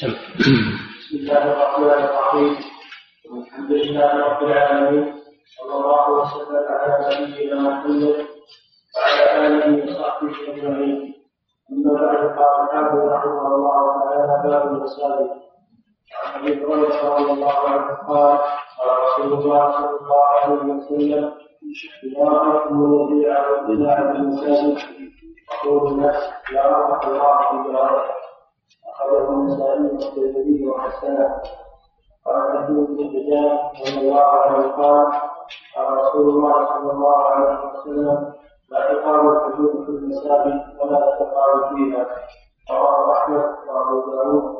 بسم الله الرحمن الرحيم. الحمد لله رب العالمين. صلى الله وسلم على نبينا محمد وعلى آله وصحبه أجمعين. أما بعد قال الحافظ رحمه الله تعالى باب المساجد عن أبي هريرة رضي الله عنه قال قال رسول الله صلى الله عليه وسلم اذا رايتم الذي على المساجد فقولوا الناس يا رحمه الله في جاره أخرجه النسائي والترمذي وحسنه قال حديث بن حجاج رضي الله عنه قال قال رسول الله صلى الله عليه وسلم لا تقام الحدود في المساجد ولا تقام فيها رواه أحمد وأبو داود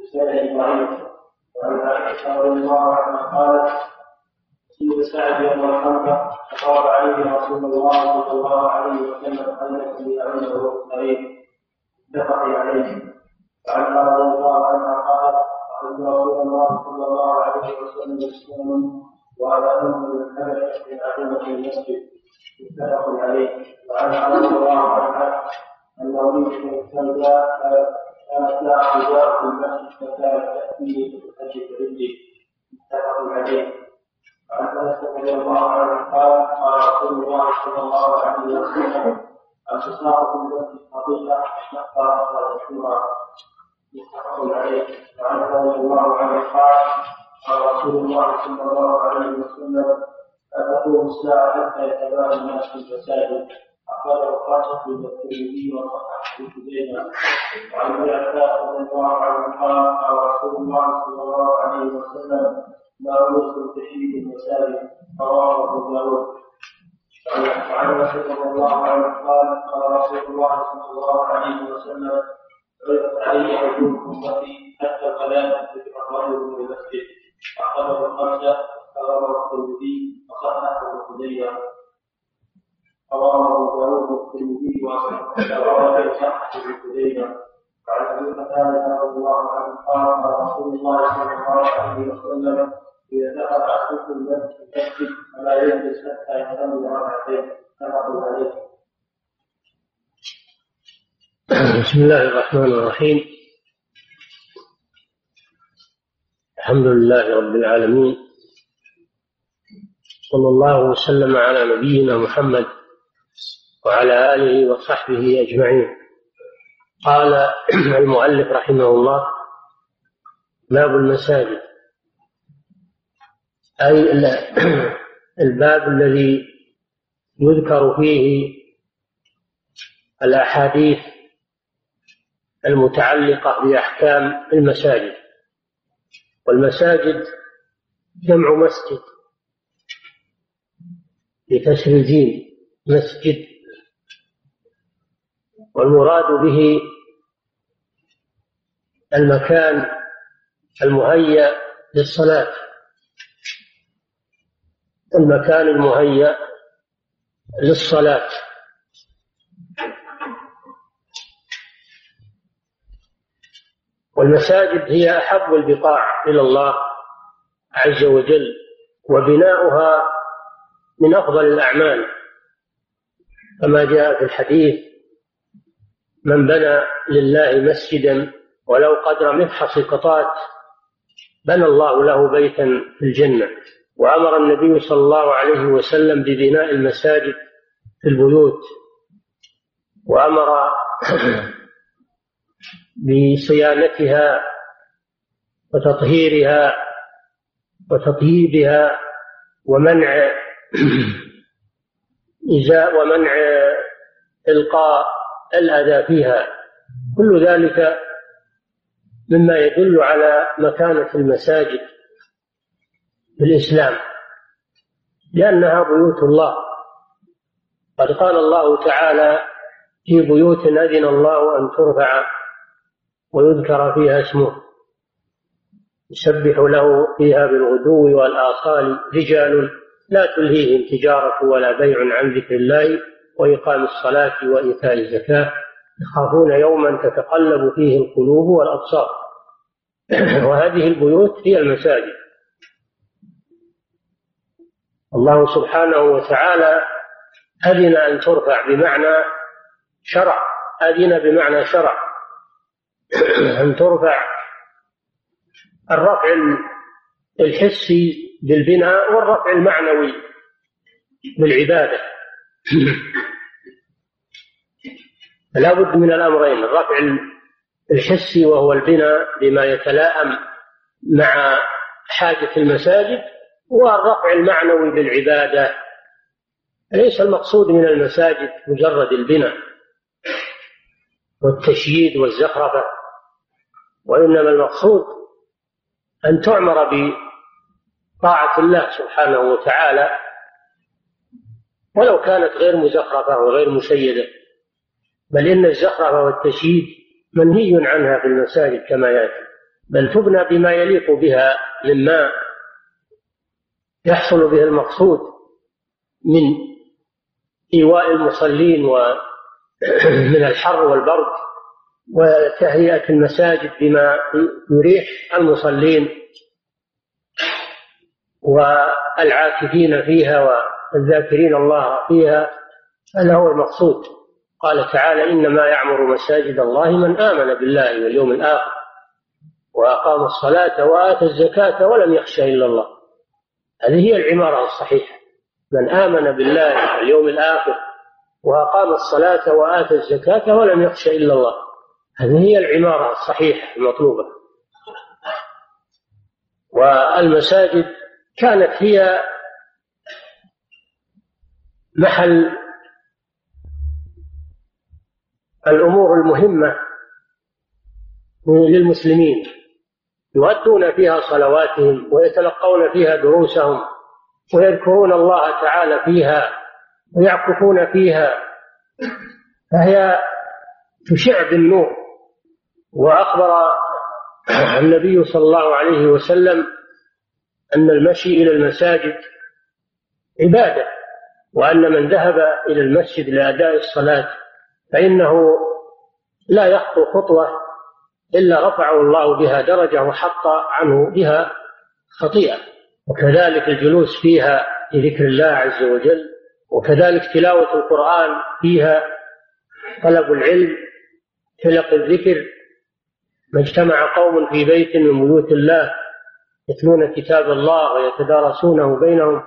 بسند ضعيف وعن عائشة رضي الله عنها قالت سيد سعد يوم الخندق فقال عليه رسول الله صلى الله عليه وسلم انك عنده قريب اتفق عليه وعنها رضي الله عنها قالت ان رسول الله صلى الله عليه وسلم يسلم وعلى أمر الحبشه في عظيمه المسجد. متفق عليه. وعنها رضي الله عنها أن وليده السوداء كانت لها حجاب في المسجد فكانت تاتيه في الحج برجله متفق عليه. وعن انس رضي الله عنه قال قال رسول الله صلى الله عليه وسلم الفساق في المسجد فضيله شقا ومشهورا متفق عليه وعن رضي الله عنه قال قال رسول الله صلى الله عليه وسلم لا الساعة حتى يتباهى في المساجد أخرجه خاصة الترمذي وصححه خزيمة وعن ابن عباس رضي الله عنه قال قال رسول الله صلى الله عليه وسلم لا يوصل تشييد المساجد رواه أبو داود وعن انس رضي الله عنه قال قال رسول الله صلى الله عليه وسلم. عرضت علي عجوز امتي حتى الكلام من المسجد اخرجه الخمسه رواه الترمذي وصححه خزيمه رواه قتاده رضي الله عنه قال بسم الله الرحمن الرحيم. الحمد لله رب العالمين. صلى الله وسلم على نبينا محمد وعلى آله وصحبه أجمعين. قال المؤلف رحمه الله باب المساجد. أي الباب الذي يذكر فيه الأحاديث المتعلقة بأحكام المساجد. والمساجد جمع مسجد بكسر الجيم مسجد. والمراد به المكان المهيأ للصلاة. المكان المهيأ للصلاة. والمساجد هي أحب البقاع إلى الله عز وجل وبناؤها من أفضل الأعمال. كما جاء في الحديث من بنى لله مسجدا ولو قدر مفحص قطات بنى الله له بيتا في الجنة وأمر النبي صلى الله عليه وسلم ببناء المساجد في البيوت وأمر بصيانتها وتطهيرها وتطييبها ومنع إزاء ومنع إلقاء الأذى فيها. كل ذلك مما يدل على مكانة المساجد في الإسلام لأنها بيوت الله. قد قال الله تعالى في بيوت أذن الله أن ترفع ويذكر فيها اسمه. يسبح له فيها بالغدو والآصال رجال لا تلهيهم تجارة ولا بيع عن ذكر الله وإقام الصلاة وإيتاء الزكاة. يخافون يوما تتقلب فيه القلوب والأبصار. وهذه البيوت هي المساجد. الله سبحانه وتعالى أذن أن ترفع بمعنى شرع. أذن بمعنى شرع. أن ترفع الرفع الحسي بالبناء والرفع المعنوي بالعبادة. فلا بد من الأمرين الرفع الحسي وهو البناء بما يتلائم مع حاجة المساجد والرفع المعنوي بالعبادة. ليس المقصود من المساجد مجرد البناء والتشييد والزخرفة. وإنما المقصود أن تعمر بطاعة الله سبحانه وتعالى ولو كانت غير مزخرفة وغير مشيدة بل إن الزخرفة والتشييد منهي عنها في المساجد كما يأتي بل تبنى بما يليق بها مما يحصل به المقصود من إيواء المصلين ومن الحر والبرد. وتهيئة المساجد بما يريح المصلين والعاكفين فيها والذاكرين الله فيها هذا هو المقصود. قال تعالى إنما يعمر مساجد الله من آمن بالله واليوم الآخر وأقام الصلاة وآتى الزكاة ولم يخشى إلا الله. هذه هي العمارة الصحيحة. من آمن بالله واليوم الآخر وأقام الصلاة وآتى الزكاة ولم يخش إلا الله. هذه هي العمارة الصحيحة المطلوبة. والمساجد كانت هي محل الأمور المهمة للمسلمين يؤدون فيها صلواتهم ويتلقون فيها دروسهم ويذكرون الله تعالى فيها ويعكفون فيها فهي تشع بالنور. وأخبر النبي صلى الله عليه وسلم أن المشي إلى المساجد عبادة وأن من ذهب إلى المسجد لأداء الصلاة فإنه لا يخطو خطوة إلا رفعه الله بها درجة وحط عنه بها خطيئة. وكذلك الجلوس فيها لذكر الله عز وجل وكذلك تلاوة القرآن فيها طلب العلم تلقي الذكر ما اجتمع قوم في بيت من بيوت الله يتلون كتاب الله ويتدارسونه بينهم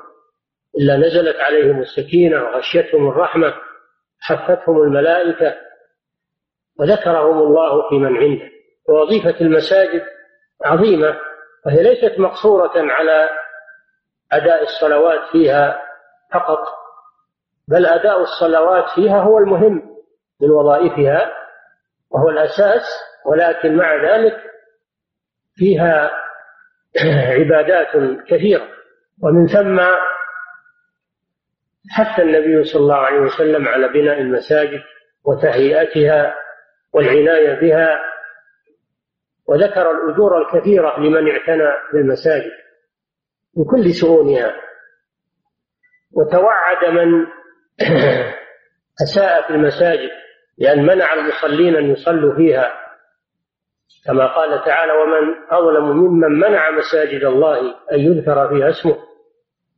إلا نزلت عليهم السكينة وغشيتهم الرحمة حفتهم الملائكة وذكرهم الله في من عنده. ووظيفة المساجد عظيمة وهي ليست مقصورة على أداء الصلوات فيها فقط بل أداء الصلوات فيها هو المهم من وظائفها وهو الأساس ولكن مع ذلك فيها عبادات كثيرة. ومن ثم حث النبي صلى الله عليه وسلم على بناء المساجد وتهيئتها والعناية بها وذكر الأجور الكثيرة لمن اعتنى بالمساجد بكل شؤونها. وتوعد من أساء في المساجد لأن منع المصلين أن يصلوا فيها. كما قال تعالى ومن أظلم ممن منع مساجد الله أن يذكر فيها اسمه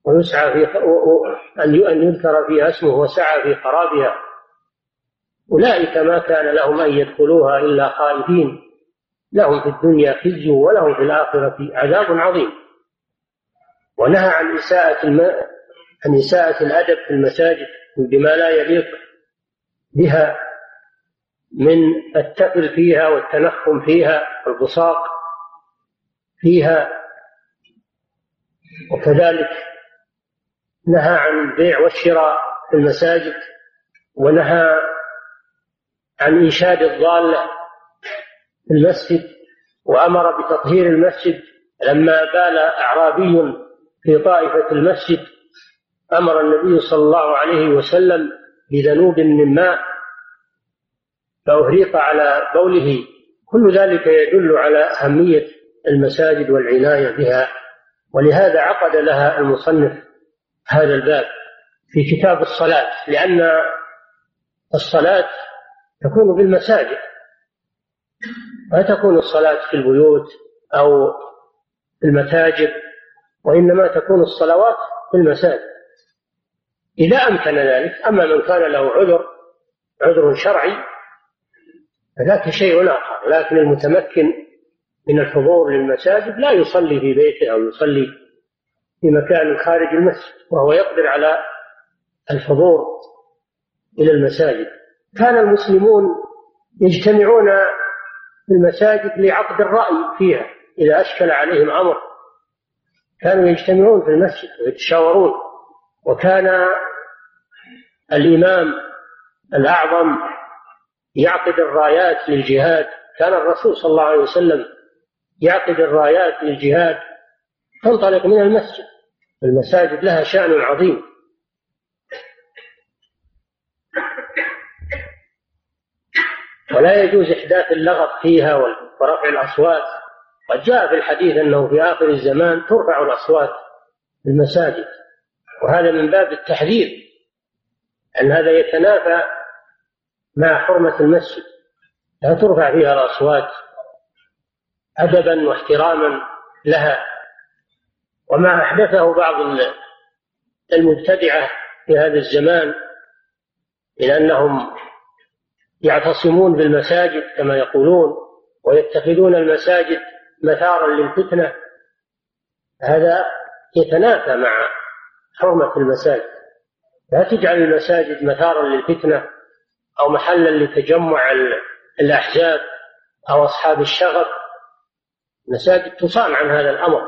ويسعى في أن يذكر فيها اسمه وسعى في خرابها أولئك ما كان لهم أن يدخلوها إلا خائفين لهم في الدنيا خزي ولهم في الآخرة عذاب عظيم. ونهى عن إساءة الم... عن إساءة الأدب في المساجد بما لا يليق بها من التفل فيها والتنخم فيها والبصاق فيها وكذلك نهى عن البيع والشراء في المساجد ونهى عن إنشاد الضالة في المسجد وأمر بتطهير المسجد. لما بال أعرابي في طائفة المسجد أمر النبي صلى الله عليه وسلم بذنوب من ماء فأهريق على بوله كل ذلك يدل على أهمية المساجد والعناية بها ولهذا عقد لها المصنف هذا الباب في كتاب الصلاة لأن الصلاة تكون بالمساجد لا تكون الصلاة في البيوت أو في المتاجر وإنما تكون الصلوات في المساجد. إذا أمكن ذلك أما من كان له عذر عذر شرعي فذاك شيء آخر لكن المتمكن من الحضور للمساجد لا يصلي في بيته أو يصلي في مكان خارج المسجد وهو يقدر على الحضور إلى المساجد. كان المسلمون يجتمعون في المساجد لعقد الرأي فيها إذا أشكل عليهم أمر. كانوا يجتمعون في المسجد ويتشاورون وكان الإمام الأعظم يعقد الرايات للجهاد كان الرسول صلى الله عليه وسلم يعقد الرايات للجهاد تنطلق من المسجد. المساجد لها شأن عظيم. ولا يجوز إحداث اللغط فيها ورفع الأصوات. قد جاء في الحديث أنه في آخر الزمان ترفع الأصوات في المساجد. وهذا من باب التحذير. أن هذا يتنافى مع حرمة المسجد لا ترفع فيها الأصوات أدبا واحتراما لها. وما أحدثه بعض المبتدعة في هذا الزمان من أنهم يعتصمون بالمساجد كما يقولون ويتخذون المساجد مثارا للفتنة. هذا يتنافى مع حرمة المساجد. لا تجعل المساجد مثارا للفتنة. أو محلا لتجمع الأحزاب أو أصحاب الشغب المساجد تصان عن هذا الأمر.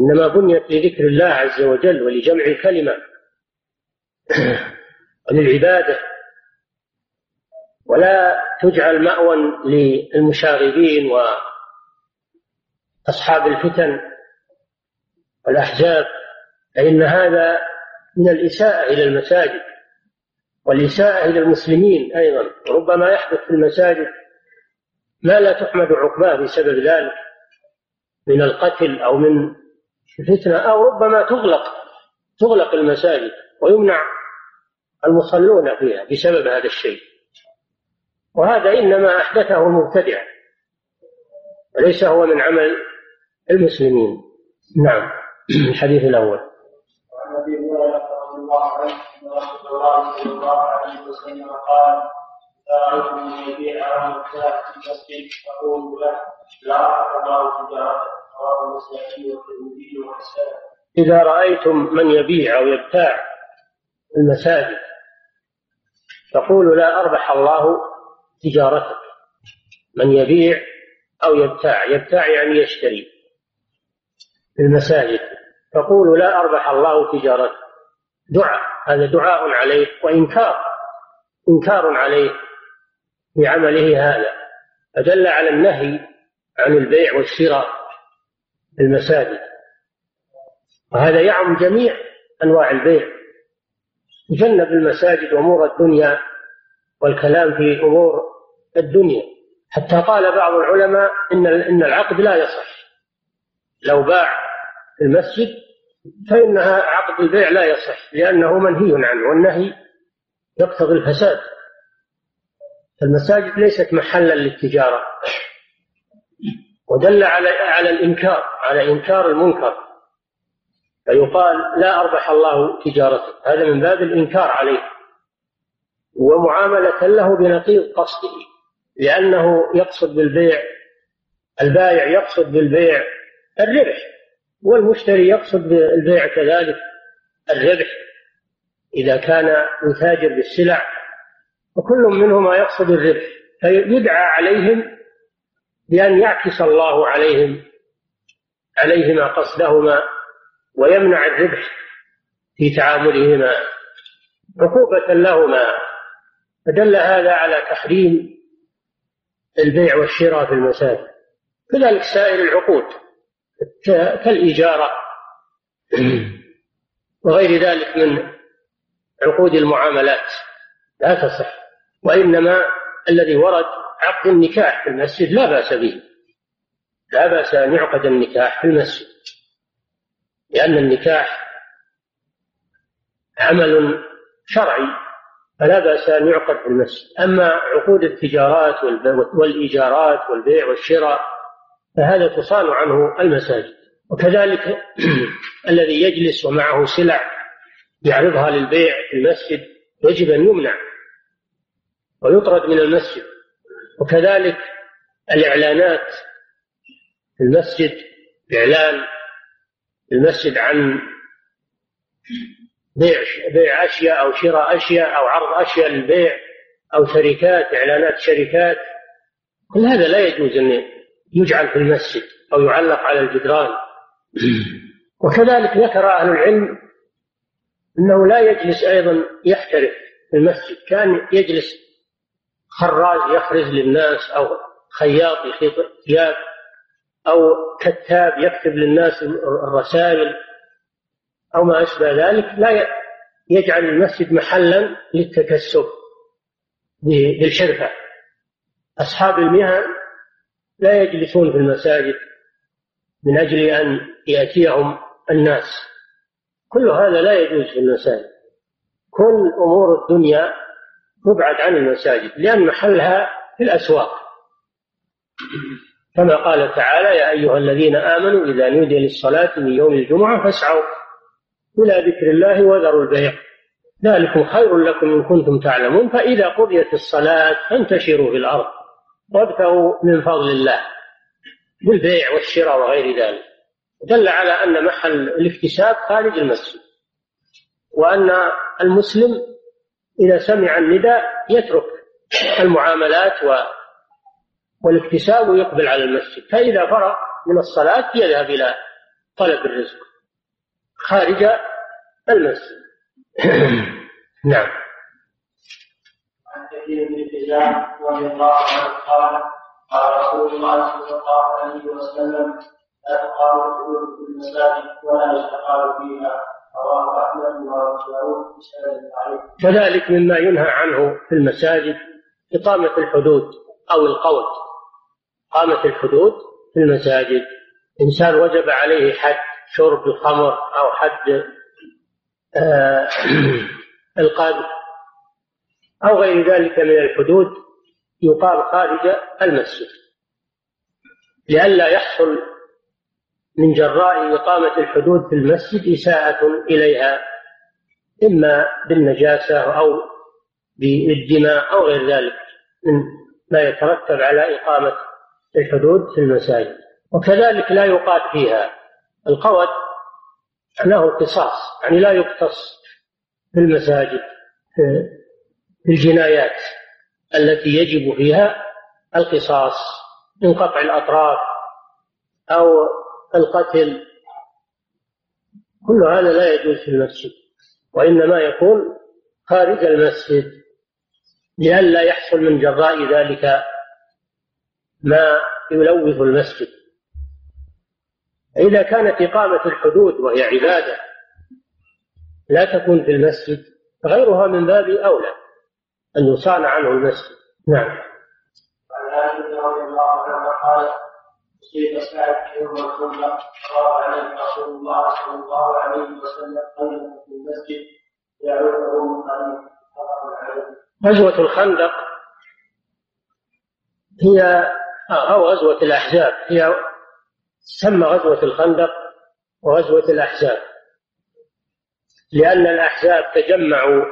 إنما بنيت لذكر الله عز وجل ولجمع الكلمة وللعبادة. ولا تجعل مأوى للمشاغبين وأصحاب الفتن والأحزاب. فإن هذا من الإساءة إلى المساجد. والإساءة إلى المسلمين أيضا ربما يحدث في المساجد ما لا تحمد عقباه بسبب ذلك من القتل أو من الفتنة أو ربما تغلق تغلق المساجد ويمنع المصلون فيها بسبب هذا الشيء. وهذا إنما أحدثه المبتدع وليس هو من عمل المسلمين. نعم الحديث الأول. الله عنه أن رسول الله صلى الله عليه وسلم قال رأيتم من يبيع أو يبتاع في المسجد فقولوا له لا الله تجارته رواه النسائي والترمذي وحسنه إذا رأيتم من يبيع أو يبتاع المساجد فقولوا لا أربح الله تجارتك. من يبيع أو يبتاع يبتاع يعني يشتري في المساجد. فقولوا لا أربح الله تجارتك. دعاء هذا دعاء عليه وإنكار إنكار عليه بعمله هذا. فدل على النهي عن البيع والشراء في المساجد. وهذا يعم جميع أنواع البيع. يجنب المساجد أمور الدنيا والكلام في أمور الدنيا. حتى قال بعض العلماء إن إن العقد لا يصح. لو باع المسجد فإنها عقد البيع لا يصح لأنه منهي عنه والنهي يقتضي الفساد. المساجد ليست محلا للتجارة. ودل على على الإنكار على إنكار المنكر. فيقال لا أربح الله تجارتك. هذا من باب الإنكار عليه. ومعاملة له بنقيض قصده لأنه يقصد بالبيع البائع يقصد بالبيع الربح. والمشتري يقصد بالبيع كذلك الربح إذا كان يتاجر بالسلع وكل منهما يقصد الربح فيدعى عليهم بأن يعكس الله عليهم عليهما قصدهما ويمنع الربح في تعاملهما عقوبة لهما. فدل هذا على تحريم البيع والشراء في المساجد. كذلك سائر العقود. كالإجارة وغير ذلك من عقود المعاملات. لا تصح. وإنما الذي ورد عقد النكاح في المسجد لا بأس به. لا بأس أن يعقد النكاح في المسجد. لأن النكاح عمل شرعي فلا بأس أن يعقد في المسجد. أما عقود التجارات والإيجارات والبيع والشراء فهذا تصان عنه المساجد. وكذلك الذي يجلس ومعه سلع يعرضها للبيع في المسجد يجب أن يمنع ويطرد من المسجد. وكذلك الإعلانات في المسجد إعلان المسجد عن بيع بيع أشياء أو شراء أشياء أو عرض أشياء للبيع أو شركات إعلانات شركات. كل هذا لا يجوز أن يجعل في المسجد أو يعلق على الجدران. وكذلك ذكر أهل العلم أنه لا يجلس أيضا يحترف في المسجد. كان يجلس خراج يخرج للناس أو خياط يخيط ثياب أو كتاب يكتب للناس الرسائل أو ما أشبه ذلك. لا يجعل المسجد محلا للتكسب بالحرفة أصحاب المهن لا يجلسون في المساجد من أجل أن يأتيهم الناس. كل هذا لا يجوز في المساجد. كل أمور الدنيا تبعد عن المساجد لأن محلها في الأسواق. كما قال تعالى يا أيها الذين آمنوا إذا نودي للصلاة من يوم الجمعة فاسعوا إلى ذكر الله وذروا البيع. ذلكم خير لكم إن كنتم تعلمون. فإذا قضيت الصلاة فانتشروا في الأرض. وابتغوا من فضل الله بالبيع والشراء وغير ذلك. دل على أن محل الاكتساب خارج المسجد وأن المسلم إذا سمع النداء يترك المعاملات والاكتساب ويقبل على المسجد. فإذا فرغ من الصلاة يذهب إلى طلب الرزق خارج المسجد. نعم. رضي الله عنه قال قال رسول الله صلى الله عليه وسلم لا في المساجد ولا فيها. كذلك مما ينهى عنه في المساجد إقامة الحدود أو القول إقامة الحدود في المساجد. إنسان وجب عليه حد شرب الخمر أو حد آه القذف أو غير ذلك من الحدود يقام خارج المسجد. لئلا يحصل من جراء إقامة الحدود في المسجد إساءة إليها إما بالنجاسة أو بالدماء أو غير ذلك من ما يترتب على إقامة الحدود في المساجد. وكذلك لا يقاد فيها. القود له القصاص يعني لا يقتص في المساجد في الجنايات التي يجب فيها القصاص من قطع الأطراف أو القتل. كل هذا لا يجوز في المسجد وإنما يكون خارج المسجد لئلا يحصل من جراء ذلك ما يلوث المسجد. إذا كانت إقامة الحدود وهي عبادة لا تكون في المسجد غيرها من باب أولى. أن يصان عنه المسجد. نعم. عن عائشة رضي الله عنها قالت أصيب سعد يوم الخندق فقال عليه رسول الله صلى الله عليه وسلم خيمة في المسجد يعوده من غزوة الخندق هي أو غزوة الأحزاب. هي تسمى غزوة الخندق وغزوة الأحزاب. لأن الأحزاب تجمعوا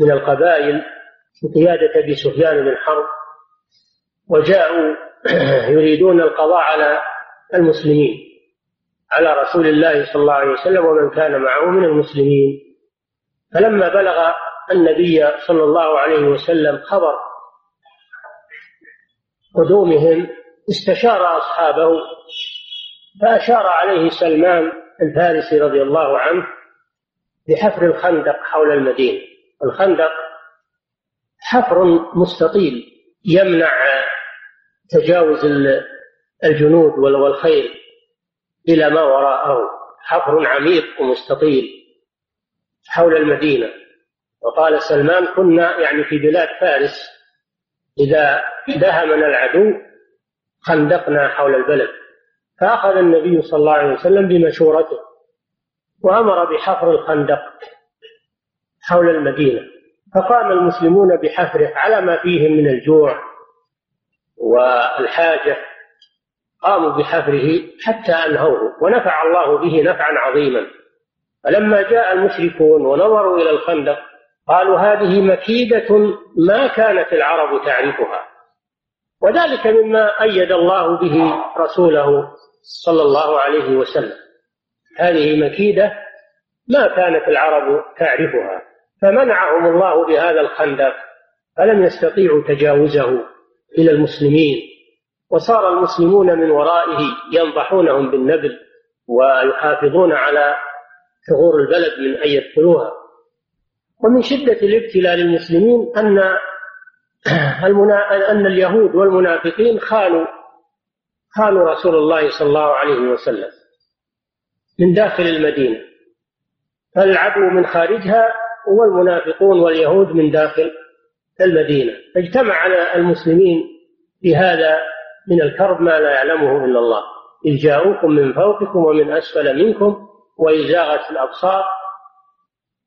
من القبائل بقيادة أبي سفيان بن حرب وجاءوا يريدون القضاء على المسلمين على رسول الله صلى الله عليه وسلم ومن كان معه من المسلمين. فلما بلغ النبي صلى الله عليه وسلم خبر قدومهم استشار أصحابه فأشار عليه سلمان الفارسي رضي الله عنه بحفر الخندق حول المدينة. الخندق حفر مستطيل يمنع تجاوز الجنود والخيل إلى ما وراءه. حفر عميق ومستطيل حول المدينة. وقال سلمان كنا يعني في بلاد فارس. إذا دهمنا العدو خندقنا حول البلد. فأخذ النبي صلى الله عليه وسلم بمشورته وأمر بحفر الخندق حول المدينة. فقام المسلمون بحفره على ما فيهم من الجوع والحاجة قاموا بحفره حتى أنهوه ونفع الله به نفعا عظيما. فلما جاء المشركون ونظروا إلى الخندق قالوا هذه مكيدة ما كانت العرب تعرفها. وذلك مما أيد الله به رسوله صلى الله عليه وسلم. هذه مكيدة ما كانت العرب تعرفها. فمنعهم الله بهذا الخندق فلم يستطيعوا تجاوزه إلى المسلمين وصار المسلمون من ورائه ينضحونهم بالنبل ويحافظون على ثغور البلد من أن يدخلوها ومن شدة الابتلاء للمسلمين أن. أن اليهود والمنافقين خانوا خانوا رسول الله صلى الله عليه وسلم من داخل المدينة فالعدو من خارجها والمنافقون واليهود من داخل المدينة. فاجتمع على المسلمين في هذا من الكرب ما لا يعلمه إلا الله. إذ جاءوكم من فوقكم ومن أسفل منكم وإذ زاغت الأبصار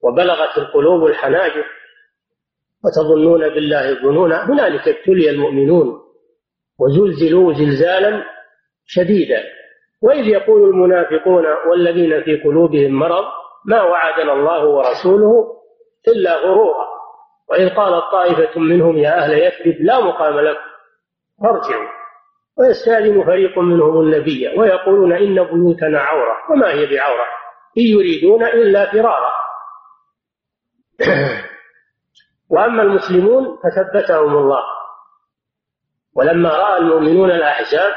وبلغت القلوب الحناجر وتظنون بالله الظنون هنالك ابتلي المؤمنون وزلزلوا زلزالا شديدا. وإذ يقول المنافقون والذين في قلوبهم مرض ما وعدنا الله ورسوله إلا غرورا. وإذ قالت طائفة منهم يا أهل يثرب لا مقام لكم فارجعوا. ويستأذن فريق منهم النبي ويقولون إن بيوتنا عورة وما هي بعورة؟ إن يريدون إلا فرارا. وأما المسلمون فثبتهم الله. ولما رأى المؤمنون الأحزاب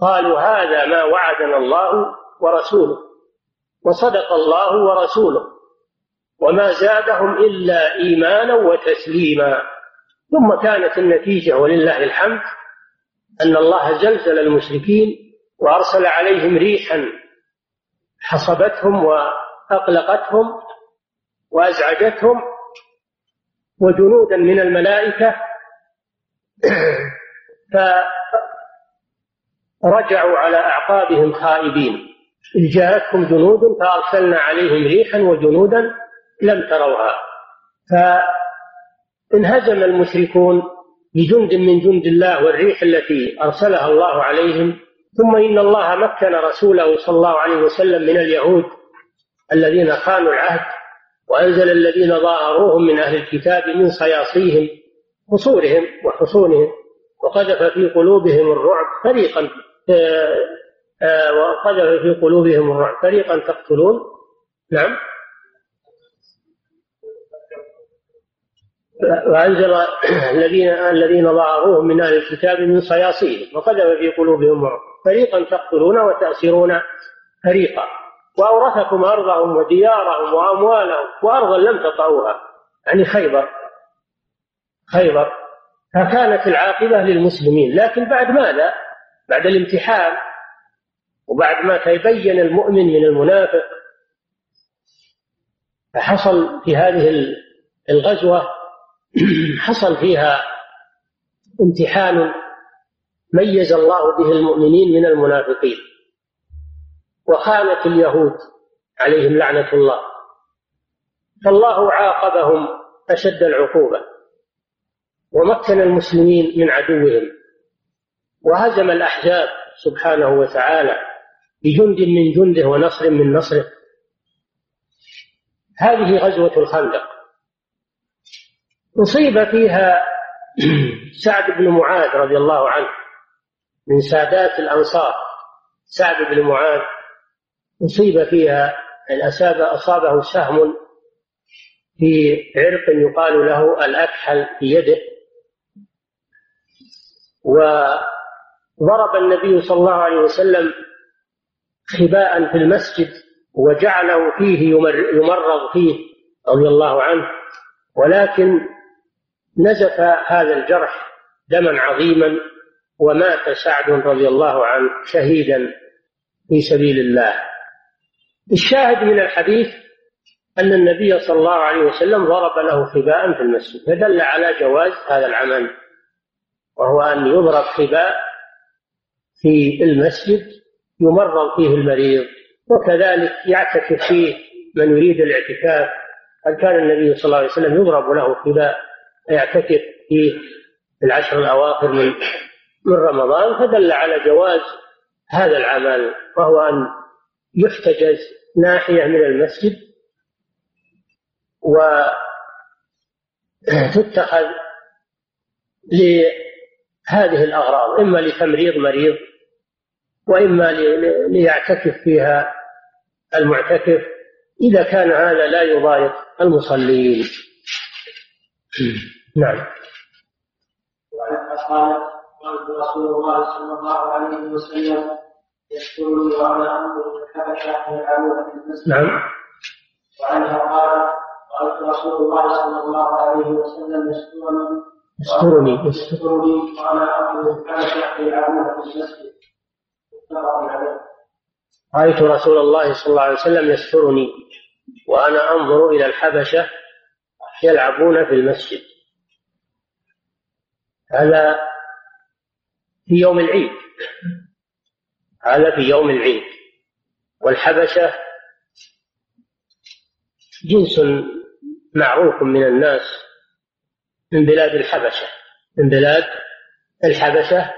قالوا هذا ما وعدنا الله ورسوله وصدق الله ورسوله. وما زادهم إلا إيمانا وتسليما. ثم كانت النتيجة ولله الحمد أن الله زلزل المشركين وأرسل عليهم ريحا حصبتهم وأقلقتهم وأزعجتهم وجنودا من الملائكة. فرجعوا على أعقابهم خائبين. إذ جاءتهم جنود فأرسلنا عليهم ريحا وجنودا لم تروها. فانهزم المشركون بجند من جند الله والريح التي أرسلها الله عليهم ثم إن الله مكن رسوله صلى الله عليه وسلم من اليهود الذين خانوا العهد وأنزل الذين ظاهروهم من أهل الكتاب من صياصيهم قصورهم وحصونهم وقذف في قلوبهم الرعب فريقا آه، آه، وقذف في قلوبهم الرعب فريقا تقتلون. نعم. وأنزل الذين الذين ظاهروهم من أهل الكتاب من صياصيهم وقذف في قلوبهم الرعب فريقا تقتلون وتأسرون فريقا. وأورثكم أرضهم وديارهم وأموالهم وأرضا لم تطعوها. يعني خيبر. خيبر. فكانت العاقبة للمسلمين. لكن بعد ماذا؟ بعد الامتحان. وبعد ما تبين المؤمن من المنافق. فحصل في هذه الغزوة حصل فيها امتحان ميز الله به المؤمنين من المنافقين. وخانت اليهود عليهم لعنة الله. فالله عاقبهم أشد العقوبة ومكن المسلمين من عدوهم. وهزم الأحزاب سبحانه وتعالى بجند من جنده ونصر من نصره. هذه غزوة الخندق. أصيب فيها سعد بن معاذ رضي الله عنه من سادات الأنصار. سعد بن معاذ أصيب فيها أصاب أصابه سهم في عرق يقال له الأكحل في يده. وضرب النبي صلى الله عليه وسلم خباء في المسجد وجعله فيه يمرض فيه رضي الله عنه. ولكن نزف هذا الجرح دما عظيما ومات سعد رضي الله عنه شهيدا في سبيل الله. الشاهد من الحديث أن النبي صلى الله عليه وسلم ضرب له خباء في المسجد فدل على جواز هذا العمل وهو أن يضرب خباء في المسجد يمرض فيه المريض وكذلك يعتكف فيه من يريد الاعتكاف. قد كان النبي صلى الله عليه وسلم يضرب له خباء يعتكف في العشر الأواخر من من رمضان فدل على جواز هذا العمل وهو أن يحتجز ناحية من المسجد وتتخذ لهذه الأغراض إما لتمريض مريض وإما ليعتكف فيها المعتكف إذا كان هذا لا يضايق المصلين. نعم. وعن قال قال رسول الله صلى الله عليه وسلم يذكرني وأنا انظر الحبشه يلعبون في المسجد نعم. وعنها قالت قالت رسول الله صلى الله عليه وسلم يسترني يسترني يسترني وأنا انظر الحبشه يلعبون في المسجد متفق عليه رأيت رسول الله صلى الله عليه وسلم يسترني وأنا أنظر إلى الحبشة يلعبون في المسجد. هذا في يوم العيد. هذا في يوم العيد. والحبشة جنس معروف من الناس من بلاد الحبشة. من بلاد الحبشة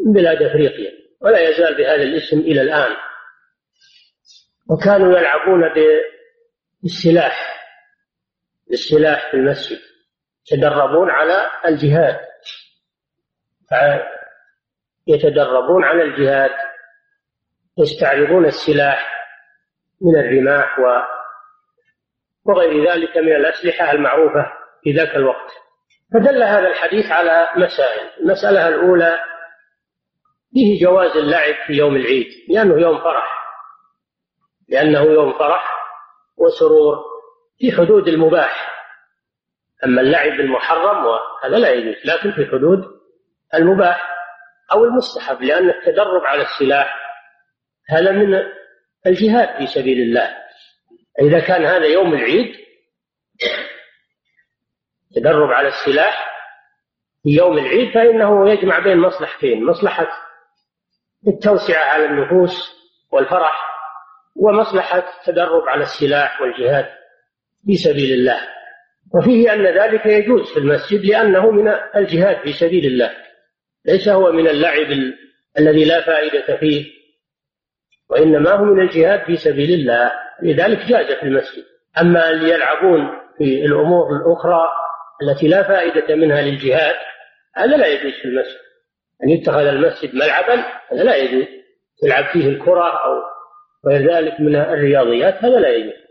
من بلاد أفريقيا. ولا يزال بهذا الاسم إلى الآن. وكانوا يلعبون بالسلاح. بالسلاح في المسجد. يتدربون على الجهاد. يتدربون على الجهاد يستعرضون السلاح من الرماح و وغير ذلك من الأسلحة المعروفة في ذاك الوقت. فدل هذا الحديث على مسائل. المسألة الأولى فيه جواز اللعب في يوم العيد لأنه يوم فرح. لأنه يوم فرح وسرور في حدود المباح. أما اللعب المحرم وهذا لا يجوز لكن في حدود المباح أو المستحب لأن التدرب على السلاح هذا من الجهاد في سبيل الله. إذا كان هذا يوم العيد تدرب على السلاح في يوم العيد فإنه يجمع بين مصلحتين مصلحة التوسعة على النفوس والفرح ومصلحة التدرب على السلاح والجهاد في سبيل الله. وفيه أن ذلك يجوز في المسجد لأنه من الجهاد في سبيل الله. ليس هو من اللعب الذي لا فائدة فيه وإنما هو من الجهاد في سبيل الله لذلك جاز في المسجد. أما اللي يلعبون في الأمور الأخرى التي لا فائدة منها للجهاد هذا لا يجوز في المسجد. أن يتخذ المسجد ملعبا هذا لا يجوز. يلعب فيه الكرة أو غير ذلك من الرياضيات هذا لا يجوز.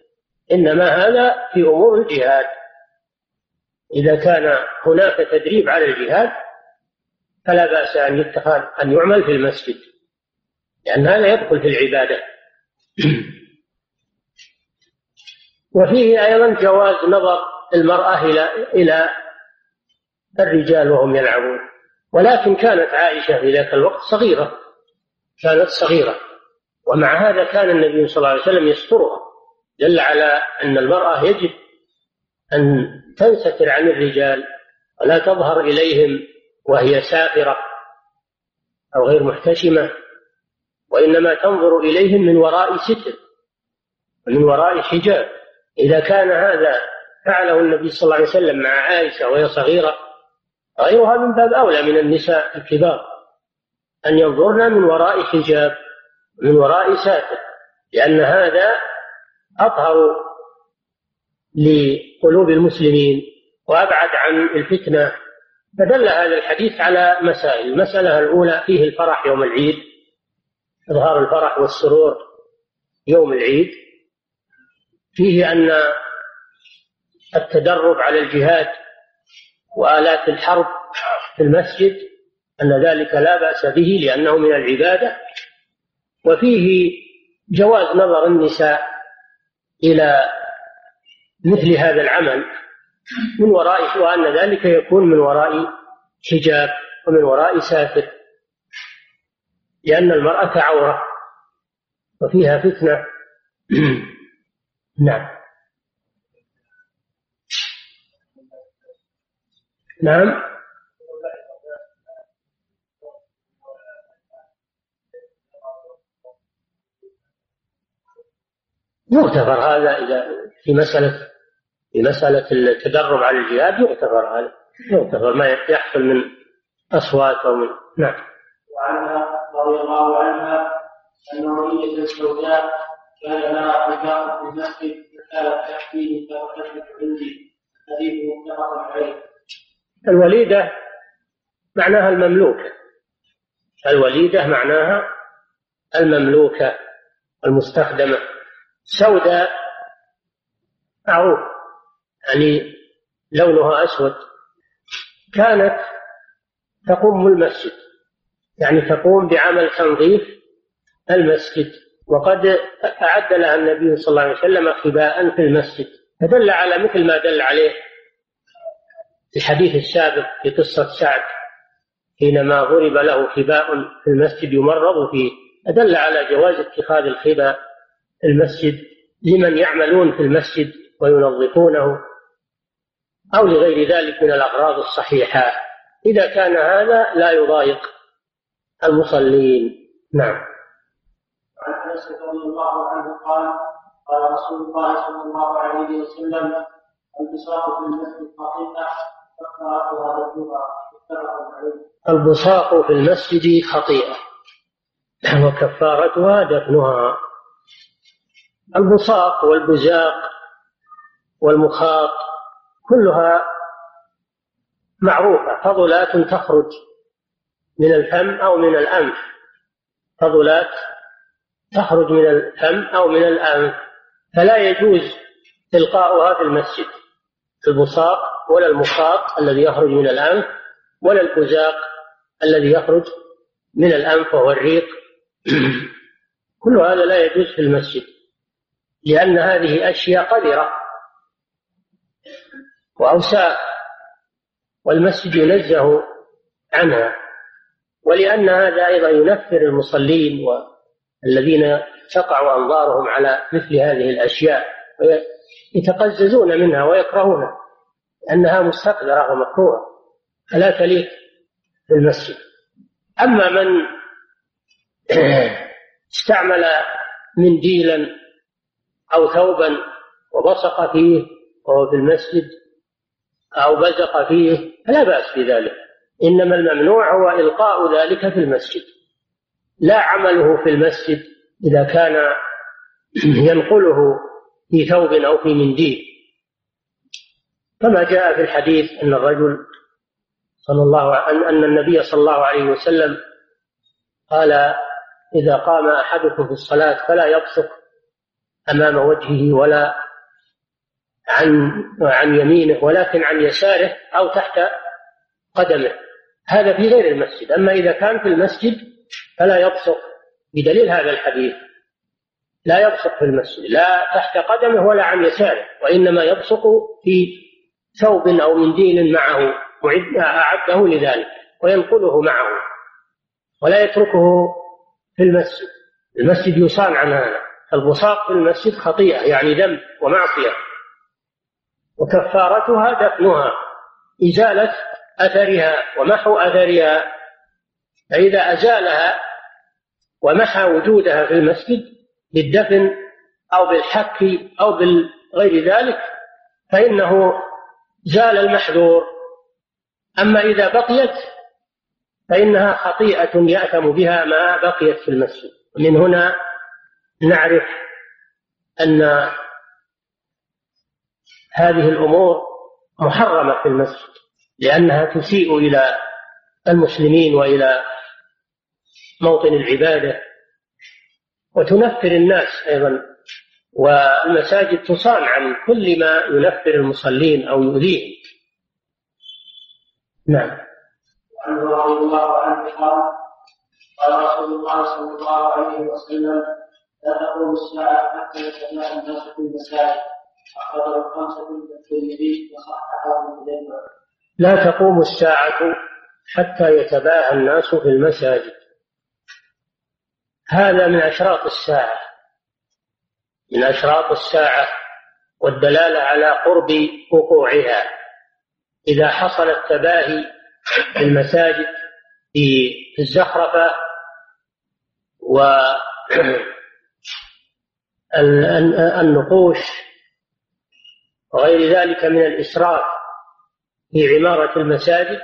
إنما هذا في أمور الجهاد. إذا كان هناك تدريب على الجهاد فلا بأس أن يتخذ أن يعمل في المسجد لأن هذا يدخل في العبادة. وفيه أيضا جواز نظر المرأة إلى إلى الرجال وهم يلعبون. ولكن كانت عائشة في ذاك الوقت صغيرة. كانت صغيرة. ومع هذا كان النبي صلى الله عليه وسلم يسترها. دل على أن المرأة يجب أن تنستر عن الرجال ولا تظهر إليهم وهي سافرة أو غير محتشمة وإنما تنظر إليهم من وراء ستر ومن وراء حجاب. إذا كان هذا فعله النبي صلى الله عليه وسلم مع عائشة وهي صغيرة غيرها من باب أولى من النساء الكبار. أن ينظرن من وراء حجاب من وراء ساتر لأن هذا أطهر لقلوب المسلمين وأبعد عن الفتنة فدل هذا الحديث على مسائل. المسألة الأولى فيه الفرح يوم العيد إظهار الفرح والسرور يوم العيد. فيه أن التدرب على الجهاد وآلات الحرب في المسجد أن ذلك لا بأس به لأنه من العبادة. وفيه جواز نظر النساء إلى مثل هذا العمل. من وراء وأن ذلك يكون من وراء حجاب ومن وراء ساتر لأن المرأة عورة وفيها فتنة. نعم. نعم. يغتفر هذا إذا في مسألة في مسألة التدرب على الجهاد يغتفر هذا يغتفر ما يحصل من أصوات أو من نعم. وعنها رضي الله عنها أن وليدة السوداء كان لها حجاب في المسجد فكانت تحكيه فوجدت عندي. حديث متفق عليه. الوليدة معناها المملوكة الوليدة معناها المملوكة المستخدمة. سوداء معروف يعني لونها أسود كانت تقوم المسجد يعني تقوم بعمل تنظيف المسجد وقد أعد لها النبي صلى الله عليه وسلم خباء في المسجد فدل على مثل ما دل عليه الحديث السابق في قصة سعد حينما ضرب له خباء في المسجد يمرض فيه أدل على جواز اتخاذ الخباء المسجد لمن يعملون في المسجد وينظفونه. أو لغير ذلك من الأغراض الصحيحة. إذا كان هذا لا يضايق المصلين. نعم. عن أنس رضي الله عنه قال قال رسول الله صلى الله عليه وسلم البساط في المسجد ذنوبها متفق عليه. البصاق في المسجد خطيئة وكفارتها دفنها. البصاق والبزاق والمخاط كلها معروفة. فضلات تخرج من الفم أو من الأنف. فضلات تخرج من الفم أو من الأنف. فلا يجوز إلقاؤها في المسجد. البصاق ولا المخاط الذي يخرج من الأنف ولا البزاق الذي يخرج من الأنف وهو الريق. كل هذا لا يجوز في المسجد لأن هذه أشياء قذرة. وأوساخ والمسجد ينزه عنها. ولأن هذا أيضا ينفر المصلين والذين تقع أنظارهم على مثل هذه الأشياء يتقززون منها ويكرهونها أنها مستقذرة ومكروهة فلا تليق في المسجد أما من استعمل منديلا أو ثوبا وبصق فيه وهو في المسجد أو بزق فيه فلا بأس بذلك إنما الممنوع هو إلقاء ذلك في المسجد. لا عمله في المسجد إذا كان ينقله في ثوب أو في منديل. كما جاء في الحديث أن الرجل صلى الله أن أن النبي صلى الله عليه وسلم قال إذا قام أحدكم في الصلاة فلا يبصق أمام وجهه ولا عن عن يمينه ولكن عن يساره أو تحت قدمه. هذا في غير المسجد. أما إذا كان في المسجد فلا يبصق بدليل هذا الحديث. لا يبصق في المسجد. لا تحت قدمه ولا عن يساره وإنما يبصق في ثوب أو منديل معه. أعده لذلك وينقله معه. ولا يتركه في المسجد. المسجد يصان عن هذا. البصاق في المسجد خطيئة يعني ذنب ومعصية. وكفارتها دفنها إزالة أثرها ومحو أثرها. فإذا أزالها ومحى وجودها في المسجد بالدفن أو بالحك أو بغير ذلك فإنه زال المحذور. أما إذا بقيت فإنها خطيئة يأثم بها ما بقيت في المسجد. من هنا نعرف أن هذه الأمور محرمة في المسجد لأنها تسيء إلى المسلمين وإلى موطن العبادة وتنفر الناس أيضا والمساجد تصان عن كل ما ينفر المصلين أو يؤذيهم. نعم. وعنه رضي الله عنه قال قال رسول الله صلى الله عليه وسلم لا تقوم الساعة حتى يتباهى الناس في المساجد. لا تقوم الساعة حتى يتباهى الناس في المساجد. هذا من أشراط الساعة. من أشراط الساعة والدلالة على قرب وقوعها. إذا حصل التباهي في المساجد في الزخرفة والنقوش وغير ذلك من الإسراف في عمارة المساجد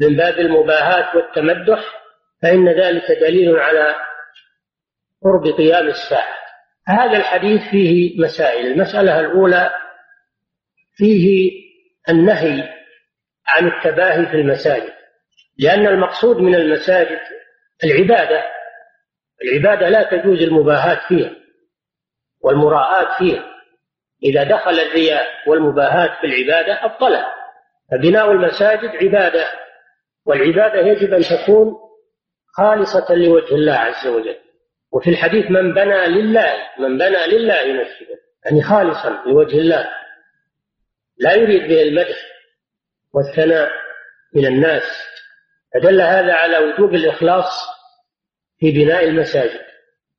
من باب المباهاة والتمدح فإن ذلك دليل على قرب قيام الساعة. هذا الحديث فيه مسائل. المسألة الأولى فيه النهي عن التباهي في المساجد لأن المقصود من المساجد العبادة. العبادة لا تجوز المباهاة فيها والمراءة فيها. إذا دخل الرياء والمباهاة في العبادة أبطلها. فبناء المساجد عبادة والعبادة يجب أن تكون خالصة لوجه الله عز وجل. وفي الحديث من بنى لله من بنى لله مسجدا يعني خالصا لوجه الله. لا يريد به المدح والثناء من الناس. فدل هذا على وجوب الإخلاص في بناء المساجد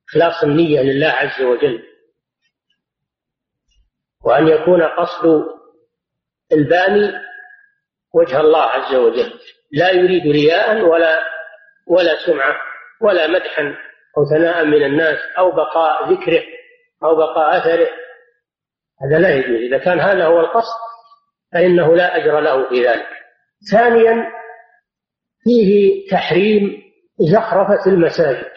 إخلاص النية لله عز وجل. وأن يكون قصد الباني وجه الله عز وجل. لا يريد رياء ولا ولا سمعة ولا مدحا أو ثناء من الناس أو بقاء ذكره أو بقاء أثره. هذا لا يجوز. إذا كان هذا هو القصد فإنه لا أجر له في ذلك. ثانيا فيه تحريم زخرفة المساجد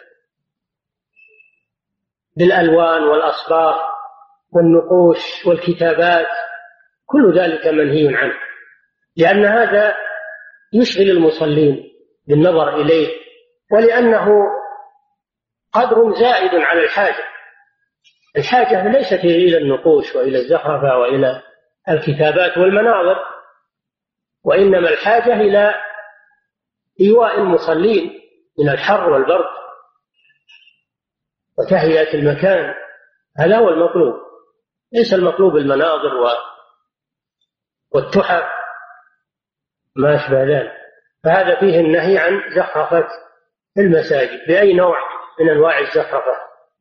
بالألوان والأصباغ والنقوش والكتابات كل ذلك منهي عنه. لأن هذا يشغل المصلين بالنظر إليه ولأنه قدر زائد على الحاجة. الحاجة ليست إلى النقوش وإلى الزخرفة وإلى الكتابات والمناظر وإنما الحاجة إلى إيواء المصلين من الحر والبرد وتهيئة المكان. هذا هو المطلوب. ليس المطلوب المناظر. والتحف ما أشبه ذلك. فهذا فيه النهي عن زخرفة المساجد بأي نوع من أنواع الزخرفة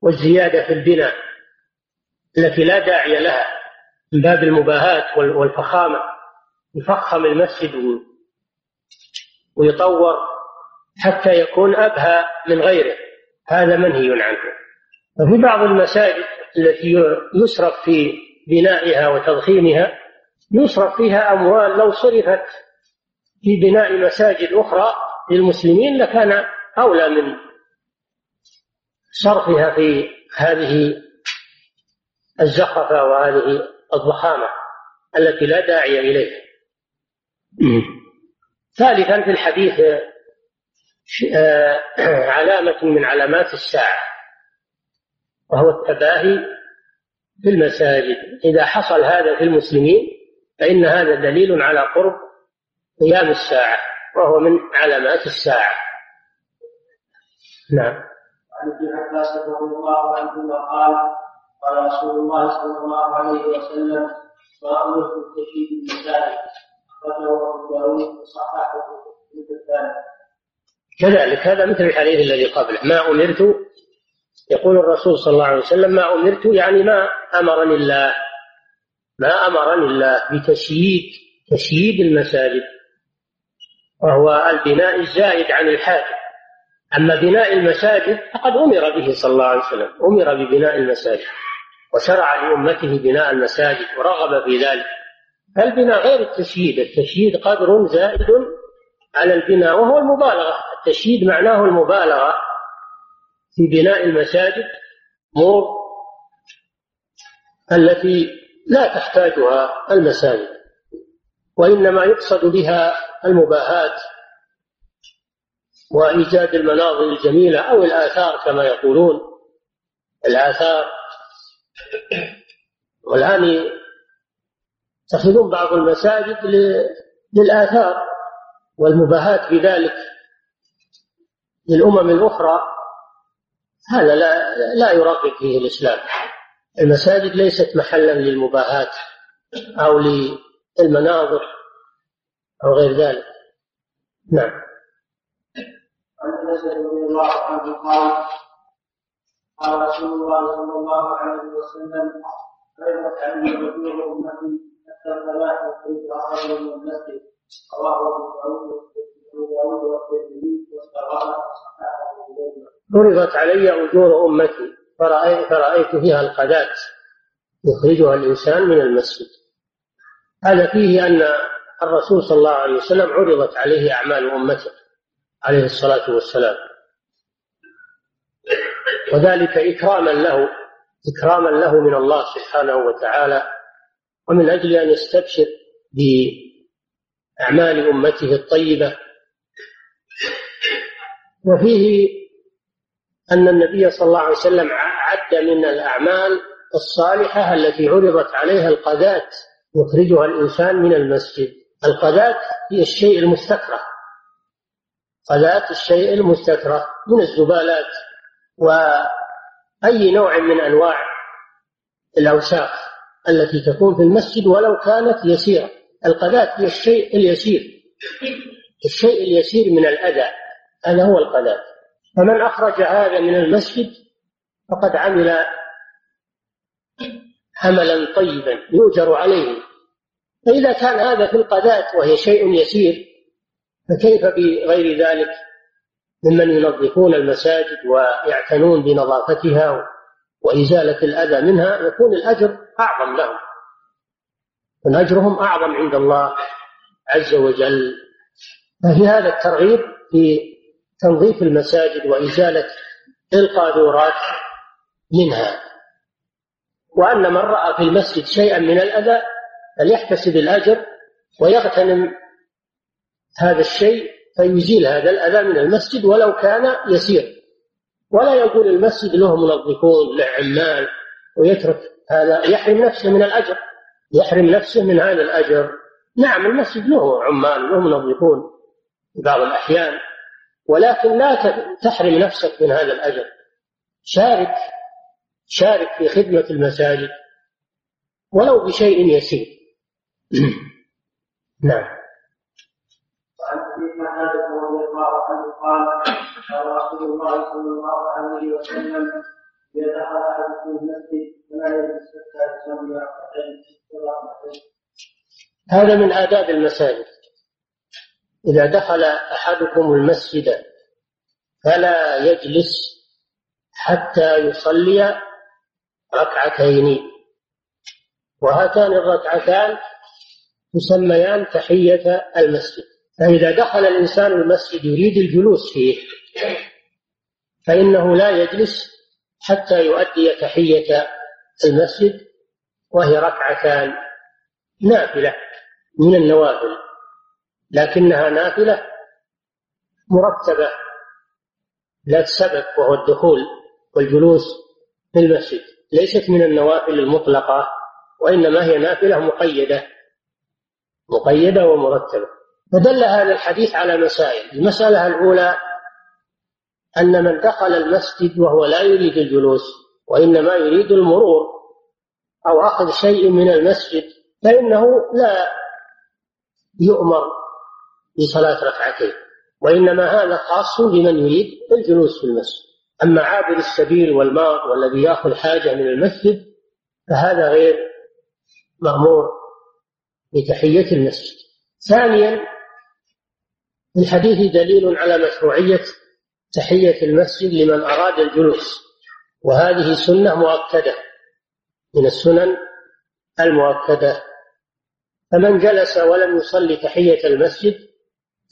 والزيادة في البناء التي لا داعي لها من باب المباهاة والفخامة. يفخم المسجد ويطور حتى يكون أبهى من غيره. هذا منهي عنه. وفي بعض المساجد التي يسرف في بنائها وتضخيمها يصرف فيها أموال لو صرفت في بناء مساجد أخرى للمسلمين لكان أولى من صرفها في هذه الزخرفة وهذه الضخامة التي لا داعي إليها. ثالثا في الحديث آه، علامة من علامات الساعة. وهو التباهي في المساجد. إذا حصل هذا في المسلمين فإن هذا دليل على قرب قيام الساعة وهو من علامات الساعة. نعم. عن ابن عباس رضي الله عنهما قال قال رسول الله صلى الله عليه وسلم ما أمرت بتشييد المساجد اخرجه أبو داود وصححه كذلك هذا مثل الحديث الذي قبله ما أمرت يقول الرسول صلى الله عليه وسلم ما أمرت يعني ما أمرني الله ما أمرني الله بتشييد تشييد المساجد وهو البناء الزائد عن الحاجة أما بناء المساجد فقد أمر به صلى الله عليه وسلم أمر ببناء المساجد وشرع لأمته بناء المساجد ورغب في ذلك فالبناء غير التشييد التشييد قدر زائد على البناء وهو المبالغة. التشييد معناه المبالغة. في بناء المساجد مور التي لا تحتاجها المساجد وإنما يقصد بها المباهاة وإيجاد المناظر الجميلة أو الآثار كما يقولون. الآثار والآن يتخذون بعض المساجد للآثار والمباهاة بذلك للأمم الأخرى. هذا لا لا يرغب فيه الإسلام. المساجد ليست محلا للمباهاة أو للمناظر أو غير ذلك. نعم. عن قال رسول الله صلى الله عليه وسلم عني كثير امتي حتى من فرضت علي أجور أمتي فرأيت, فرأيت فيها القذاة يخرجها الإنسان من المسجد. هذا فيه أن الرسول صلى الله عليه وسلم عرضت عليه أعمال أمته عليه الصلاة والسلام. وذلك إكراما له إكراما له من الله سبحانه وتعالى ومن أجل أن يستبشر بأعمال أمته الطيبة. وفيه أن النبي صلى الله عليه وسلم عد من الأعمال الصالحة التي عرضت عليها القذات يخرجها الإنسان من المسجد. القذات هي الشيء المستكره. قذات الشيء المستكره من الزبالات وأي نوع من أنواع الأوساخ التي تكون في المسجد ولو كانت يسيرة. القذات هي الشيء اليسير. الشيء اليسير من الأذى. هذا هو القذات. فمن أخرج هذا من المسجد فقد عمل عملا طيبا يؤجر عليه. فإذا كان هذا في القذات وهي شيء يسير فكيف بغير ذلك ممن ينظفون المساجد ويعتنون بنظافتها وإزالة الأذى منها؟ يكون الأجر أعظم لهم. أجرهم أعظم عند الله عز وجل. ففي هذا الترغيب في تنظيف المساجد وإزالة القاذورات منها. وأن من رأى في المسجد شيئا من الأذى فليحتسب الأجر ويغتنم هذا الشيء فيزيل هذا الأذى من المسجد ولو كان يسير ولا يقول المسجد له منظفون له عمال ويترك هذا يحرم نفسه من الأجر يحرم نفسه من هذا الأجر. نعم المسجد له عمال له منظفون في بعض الأحيان. ولكن لا تحرم نفسك من هذا الأجر. شارك شارك في خدمة المساجد ولو بشيء يسير. نعم. قال قال رسول الله صلى الله عليه وسلم دخل احدكم المسجد فلا يجلس حتى يصلي ركعتين هذا من آداب المساجد. إذا دخل أحدكم المسجد فلا يجلس حتى يصلي ركعتين. وهاتان الركعتان تسميان تحية المسجد. فإذا دخل الإنسان المسجد يريد الجلوس فيه فإنه لا يجلس حتى يؤدي تحية المسجد وهي ركعتان نافلة من النوافل. لكنها نافلة مرتبة ذات سبب وهو الدخول والجلوس في المسجد. ليست من النوافل المطلقة وإنما هي نافلة مقيدة مقيدة ومرتبة. فدل هذا الحديث على مسائل. المسألة الأولى أن من دخل المسجد وهو لا يريد الجلوس وإنما يريد المرور أو أخذ شيء من المسجد فإنه لا يؤمر بصلاة ركعتين. وإنما هذا خاص بمن يريد الجلوس في المسجد. أما عابر السبيل والمار والذي يأخذ حاجة من المسجد فهذا غير مأمور بتحية المسجد. ثانيا الحديث دليل على مشروعية تحية المسجد لمن أراد الجلوس. وهذه سنة مؤكدة من السنن المؤكدة. فمن جلس ولم يصلي تحية المسجد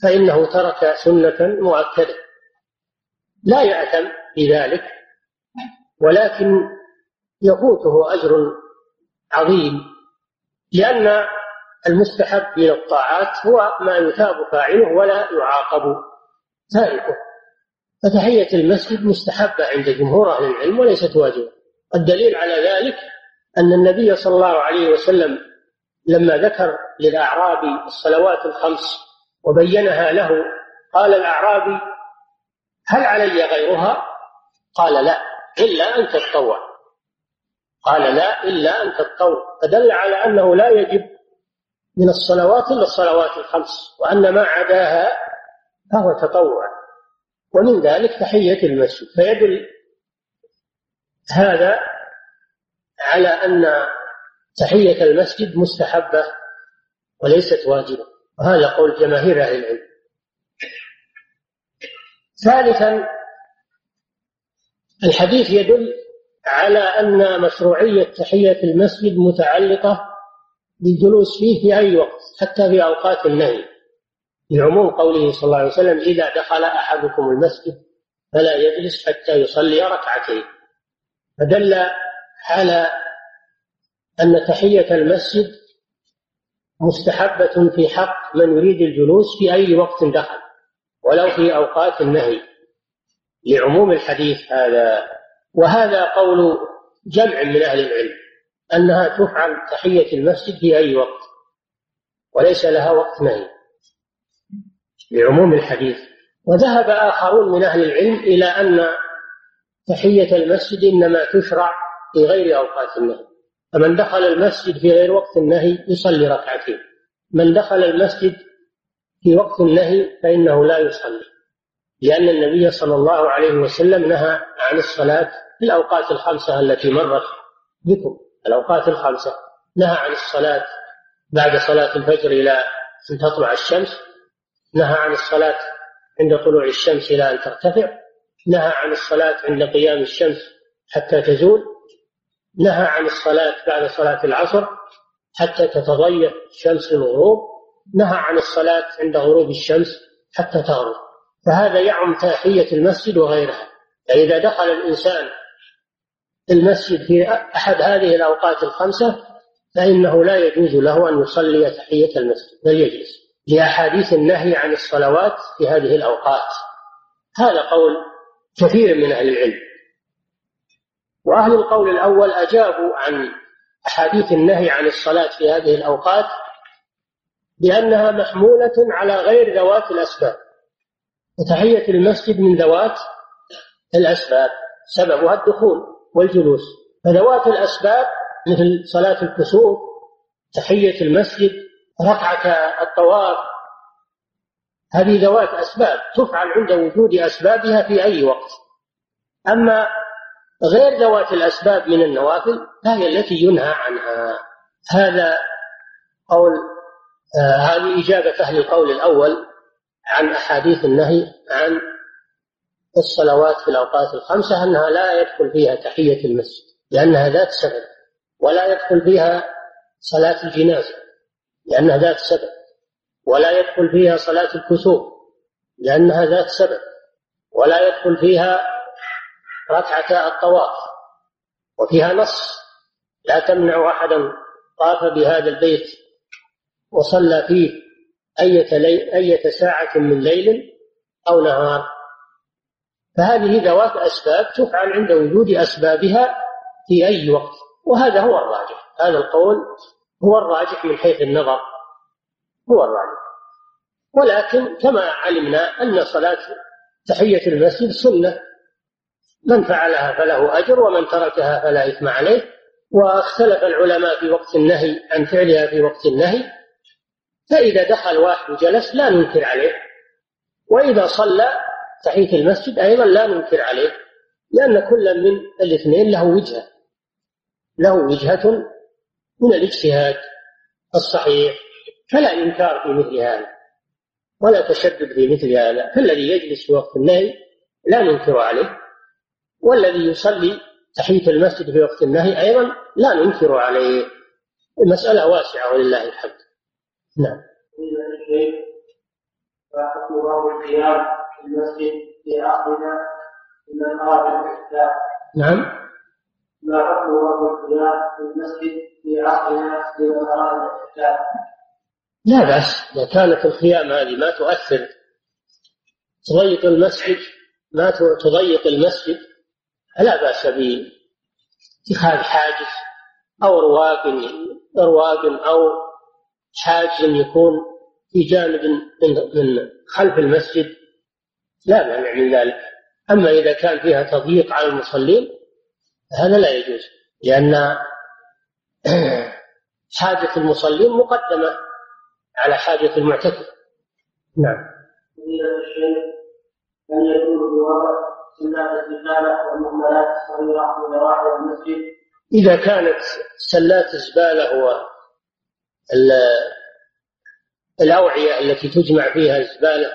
فإنه ترك سنة مؤكدة. لا يأثم بذلك ولكن يفوته أجر عظيم لأن المستحب من الطاعات هو ما يثاب فاعله ولا يعاقب تاركه فتحية المسجد مستحبة عند جمهور أهل العلم وليست واجبة. الدليل على ذلك أن النبي صلى الله عليه وسلم لما ذكر للأعرابي الصلوات الخمس وبينها له قال الأعرابي هل علي غيرها؟ قال لا إلا أن تتطوع. قال لا إلا أن تتطوع. فدل على أنه لا يجب من الصلوات إلا الصلوات الخمس وأن ما عداها فهو تطوع. ومن ذلك تحية المسجد. فيدل هذا على أن تحية المسجد مستحبة وليست واجبة. وهذا قول جماهير أهل العلم. ثالثا الحديث يدل على أن مشروعية تحية المسجد متعلقة بالجلوس فيه في أي وقت حتى في أوقات النهي. لعموم قوله صلى الله عليه وسلم إذا دخل أحدكم المسجد فلا يجلس حتى يصلي ركعتين. فدل على أن تحية المسجد مستحبة في حق من يريد الجلوس في أي وقت دخل ولو في أوقات النهي لعموم الحديث هذا. وهذا قول جمع من أهل العلم أنها تفعل تحية المسجد في أي وقت وليس لها وقت نهي لعموم الحديث. وذهب آخرون من أهل العلم إلى أن تحية المسجد إنما تشرع في غير أوقات النهي. فمن دخل المسجد في غير وقت النهي يصلي ركعتين. من دخل المسجد في وقت النهي فإنه لا يصلي لأن النبي صلى الله عليه وسلم نهى عن الصلاة في الأوقات الخمسة التي مرت بكم. الأوقات الخمسة. نهى عن الصلاة بعد صلاة الفجر إلى أن تطلع الشمس. نهى عن الصلاة عند طلوع الشمس إلى أن ترتفع. نهى عن الصلاة عند قيام الشمس حتى تزول. نهى عن الصلاة بعد صلاة العصر حتى تتضيق شمس الغروب نهى عن الصلاة عند غروب الشمس حتى تغرب. فهذا يعم تحية المسجد وغيرها. فإذا دخل الإنسان المسجد في أحد هذه الأوقات الخمسة فإنه لا يجوز له أن يصلي تحية المسجد بل يجلس لأحاديث النهي عن الصلوات في هذه الأوقات. هذا قول كثير من أهل العلم. وأهل القول الأول أجابوا عن أحاديث النهي عن الصلاة في هذه الأوقات بأنها محمولة على غير ذوات الأسباب. وتحية المسجد من ذوات الأسباب سببها الدخول والجلوس. فذوات الأسباب مثل صلاة الكسوف تحية المسجد ركعة الطواف هذه ذوات أسباب تفعل عند وجود أسبابها في أي وقت. أما غير ذوات الأسباب من النوافل فهي التي ينهى عنها. هذا قول آه هذه إجابة أهل القول الأول عن أحاديث النهي عن الصلوات في الأوقات الخمسة أنها لا يدخل فيها تحية المسجد لأنها ذات سبب ولا يدخل فيها صلاة الجنازة لأنها ذات سبب ولا يدخل فيها صلاة الكسوف لأنها ذات سبب ولا يدخل فيها ركعتا الطواف. وفيها نص. لا تمنع أحدا طاف بهذا البيت وصلى فيه أية, لي... أية ساعة من ليل أو نهار. فهذه ذوات أسباب تفعل عند وجود أسبابها في أي وقت. وهذا هو الراجح. هذا القول هو الراجح من حيث النظر. هو الراجح. ولكن كما علمنا أن صلاة تحية المسجد سنة. من فعلها فله أجر ومن تركها فلا إثم عليه. واختلف العلماء في وقت النهي عن فعلها في وقت النهي. فإذا دخل واحد وجلس لا ننكر عليه. وإذا صلى تحية المسجد أيضا لا ننكر عليه. لأن كل من الاثنين له وجهة. له وجهة من الاجتهاد الصحيح. فلا إنكار في مثل هذا. ولا تشدد في مثل هذا. فالذي يجلس في وقت النهي لا ننكر عليه. والذي يصلي تحية المسجد في وقت النهي أيضا لا ننكر عليه. المسألة واسعة ولله الحمد. نعم. نعم. ما حكم القيام في المسجد في عصرنا لمن أراد لا بأس. إذا كانت الخيام هذه ما تؤثر. تضيق المسجد ما تضيق المسجد فلا بأس باتخاذ حاجز أو رواق رواق أو حاجز يكون في جانب من خلف المسجد لا مانع من ذلك. أما إذا كان فيها تضييق على المصلين هذا لا يجوز لأن حاجة المصلين مقدمة على حاجة المعتكف. نعم. أن يكون إذا كانت سلات الزبالة هو الأوعية التي تجمع فيها الزبالة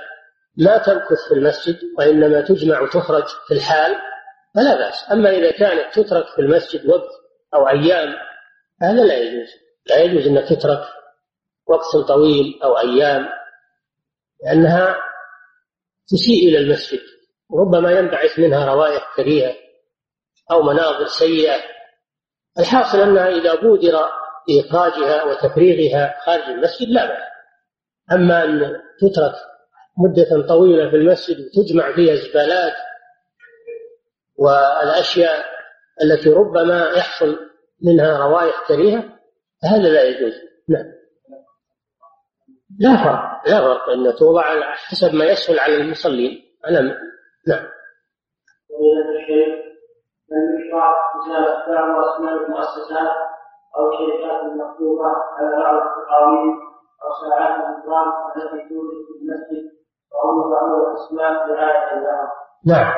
لا تمكث في المسجد وإنما تجمع وتخرج في الحال فلا بأس. أما إذا كانت تترك في المسجد وقت أو أيام هذا لا يجوز. لا يجوز أنك تترك وقت طويل أو أيام لأنها تسيء إلى المسجد. وربما ينبعث منها روائح كريهة أو مناظر سيئة. الحاصل أنها إذا بودر بإخراجها وتفريغها خارج المسجد لا بأس. أما أن تترك مدة طويلة في المسجد وتجمع فيها زبالات والأشياء التي ربما يحصل منها روائح كريهة هذا لا يجوز. نعم. لا فرق لا فرق. أن توضع حسب ما يسهل على المصلين. على نعم أسماء المؤسسات أو الشركات المكتوبة على بعض التقاويم أو ساعات التي توجد في المسجد بعض الأسماء. نعم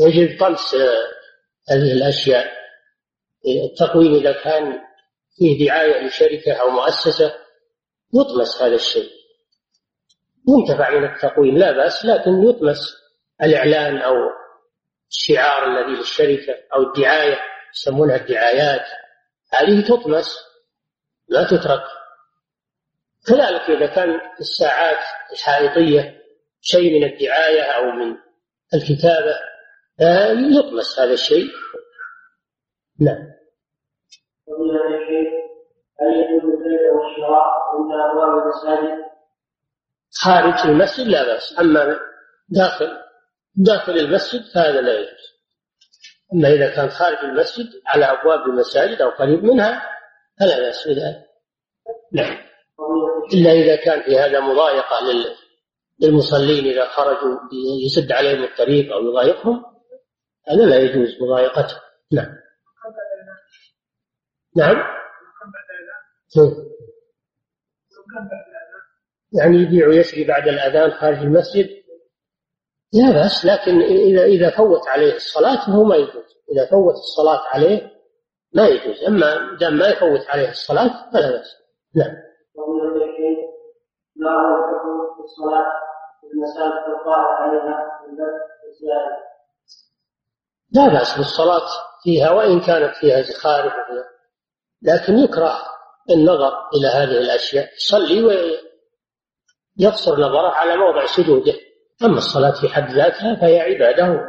يجب طمس هذه الأشياء. التقويم إذا كان فيه دعاية لشركة أو مؤسسة يطمس هذا الشيء. ينتفع من التقويم لا بأس لكن يطمس. الإعلان أو الشعار الذي للشركة أو الدعاية يسمونها الدعايات. هذه تطمس لا تترك. كذلك إذا كان الساعات الحائطية شيء من الدعاية أو من الكتابة يطمس هذا الشيء. نعم. عند أبواب المساجد؟ خارج المسجد لا بأس أما داخل داخل المسجد فهذا لا يجوز. أما إذا كان خارج المسجد على أبواب المساجد أو قريب منها فلا بأس بذلك. نعم. إلا إذا كان في هذا مضايقة للمصلين إذا خرجوا يسد عليهم الطريق أو يضايقهم هذا لا يجوز مضايقته. نعم. نعم. يعني يبيع ويشري بعد الأذان خارج المسجد لا بأس لكن إذا إذا فوت عليه الصلاة فهو ما يجوز. إذا فوت الصلاة عليه ما يجوز. أما دام ما يفوت عليه الصلاة فلا بأس. نعم. لا في الصلاة المساجد عليها لا بأس بالصلاة فيها وإن كانت فيها زخارف لكن يكره النظر إلى هذه الأشياء. يصلي ويقصر نظره على موضع سجوده. أما الصلاة في حد ذاتها فهي عبادة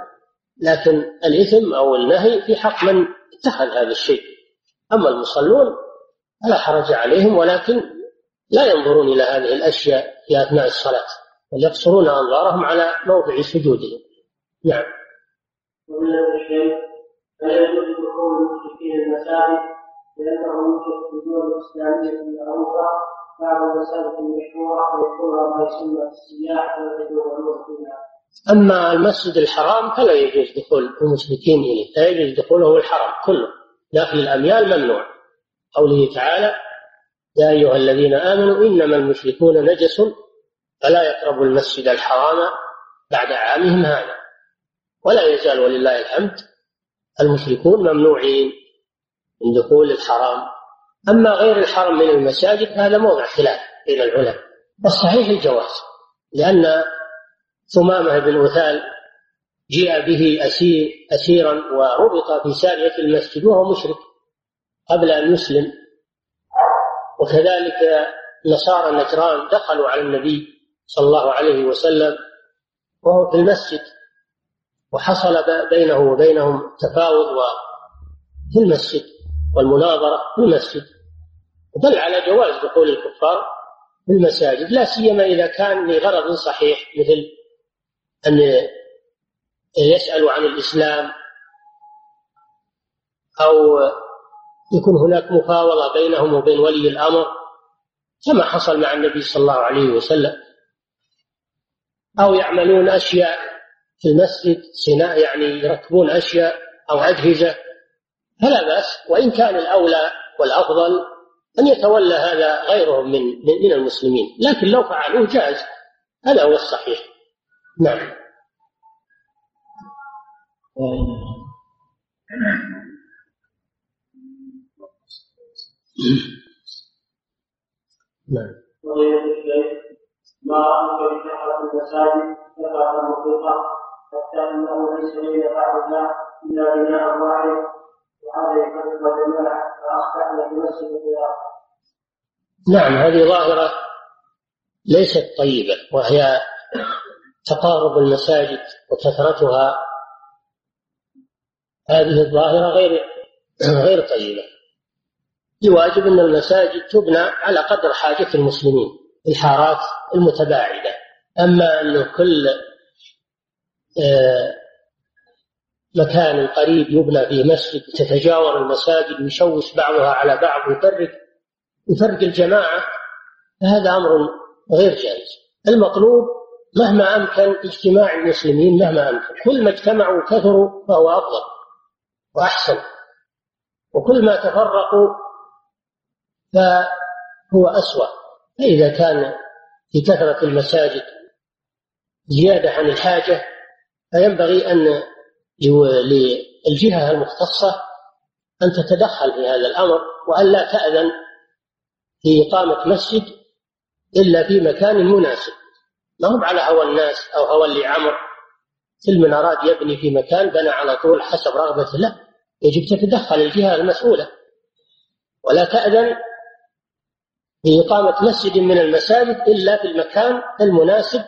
لكن الإثم أو النهي في حق من اتخذ هذا الشيء. أما المصلون فلا حرج عليهم ولكن لا ينظرون إلى هذه الأشياء في أثناء الصلاة بل يقصرون أنظارهم على موضع سجودهم. نعم. ومن الشيء يجوز المشركين المساجد لأنهم في الإسلامية المعروفة أما المسجد الحرام فلا يجوز دخول المشركين إليه لا يجوز دخوله الحرام كله. داخل الأميال ممنوع. قوله تعالى يا أيها الذين آمنوا إنما المشركون نجس فلا يقربوا المسجد الحرام بعد عامهم هذا. ولا يزال ولله الحمد المشركون ممنوعين من دخول الحرام. أما غير الحرم من المساجد هذا موضع خلاف بين العلماء والصحيح الجواز لأن ثمامة بن وثال جيء به أسير أسيرا وربط في سارية المسجد وهو مشرك قبل أن يسلم. وكذلك نصارى نجران دخلوا على النبي صلى الله عليه وسلم وهو في المسجد وحصل بينه وبينهم تفاوض في المسجد. والمناظرة في المسجد. دل على جواز دخول الكفار في المساجد لا سيما إذا كان لغرض صحيح مثل أن يسألوا عن الإسلام أو يكون هناك مفاوضة بينهم وبين ولي الأمر كما حصل مع النبي صلى الله عليه وسلم. أو يعملون أشياء في المسجد يعني يركبون أشياء أو أجهزة فلا بأس وإن كان الأولى والأفضل أن يتولى هذا غيرهم من من المسلمين لكن لو فعلوه جاز هذا هو الصحيح. نعم. نعم. ما رأيك بكثرة المساجد كثرة مطلقة حتى أنه ليس بين بعضها إلا بناء واحد نعم هذه ظاهرة ليست طيبة وهي تقارب المساجد وكثرتها. هذه الظاهرة غير غير طيبة. الواجب أن المساجد تبنى على قدر حاجة المسلمين في الحارات المتباعدة. أما أن كل آه، مكان قريب يبنى فيه مسجد تتجاور المساجد ويشوش بعضها على بعض ويفرق يفرق الجماعة فهذا أمر غير جائز. المطلوب مهما أمكن اجتماع المسلمين مهما أمكن. كل ما اجتمعوا وكثروا فهو أفضل وأحسن. وكل ما تفرقوا فهو أسوأ. فإذا كان في كثرة المساجد زيادة عن الحاجة فينبغي أن للجهة المختصة أن تتدخل في هذا الأمر وأن لا تأذن في إقامة مسجد إلا في مكان مناسب. ما هو على هوى الناس أو هوى اللي عمر. كل من أراد يبني في مكان بنى على طول حسب رغبته لا يجب تتدخل الجهة المسؤولة. ولا تأذن بإقامة مسجد من المساجد إلا في المكان المناسب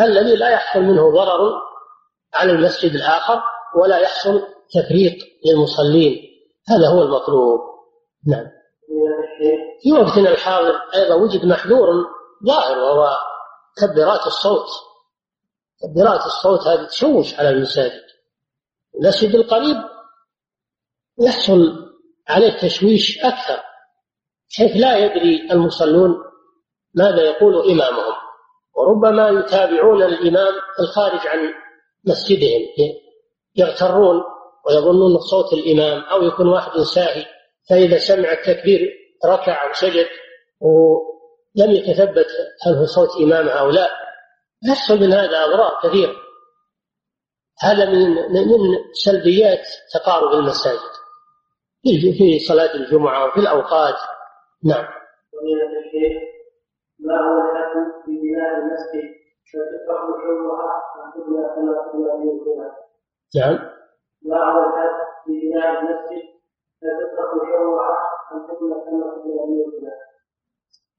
الذي لا يحصل منه ضرر على المسجد الآخر ولا يحصل تفريق للمصلين. هذا هو المطلوب. نعم. في وقتنا الحاضر أيضا وجد محذور ظاهر وهو كبرات الصوت. كبرات الصوت هذه تشوش على المساجد. المسجد القريب يحصل عليه تشويش أكثر حيث لا يدري المصلون ماذا يقول إمامهم. وربما يتابعون الإمام الخارج عن مسجدهم يغترون ويظنون صوت الإمام أو يكون واحد ساهي فإذا سمع التكبير ركع أو سجد ولم يتثبت هل هو صوت إمامه أو لا يحصل من هذا أضرار كثيرة. هذا من من سلبيات تقارب المساجد. في صلاة الجمعة وفي الأوقات. نعم. ما هو الحكم في بناء المسجد نعم الحكم في بناء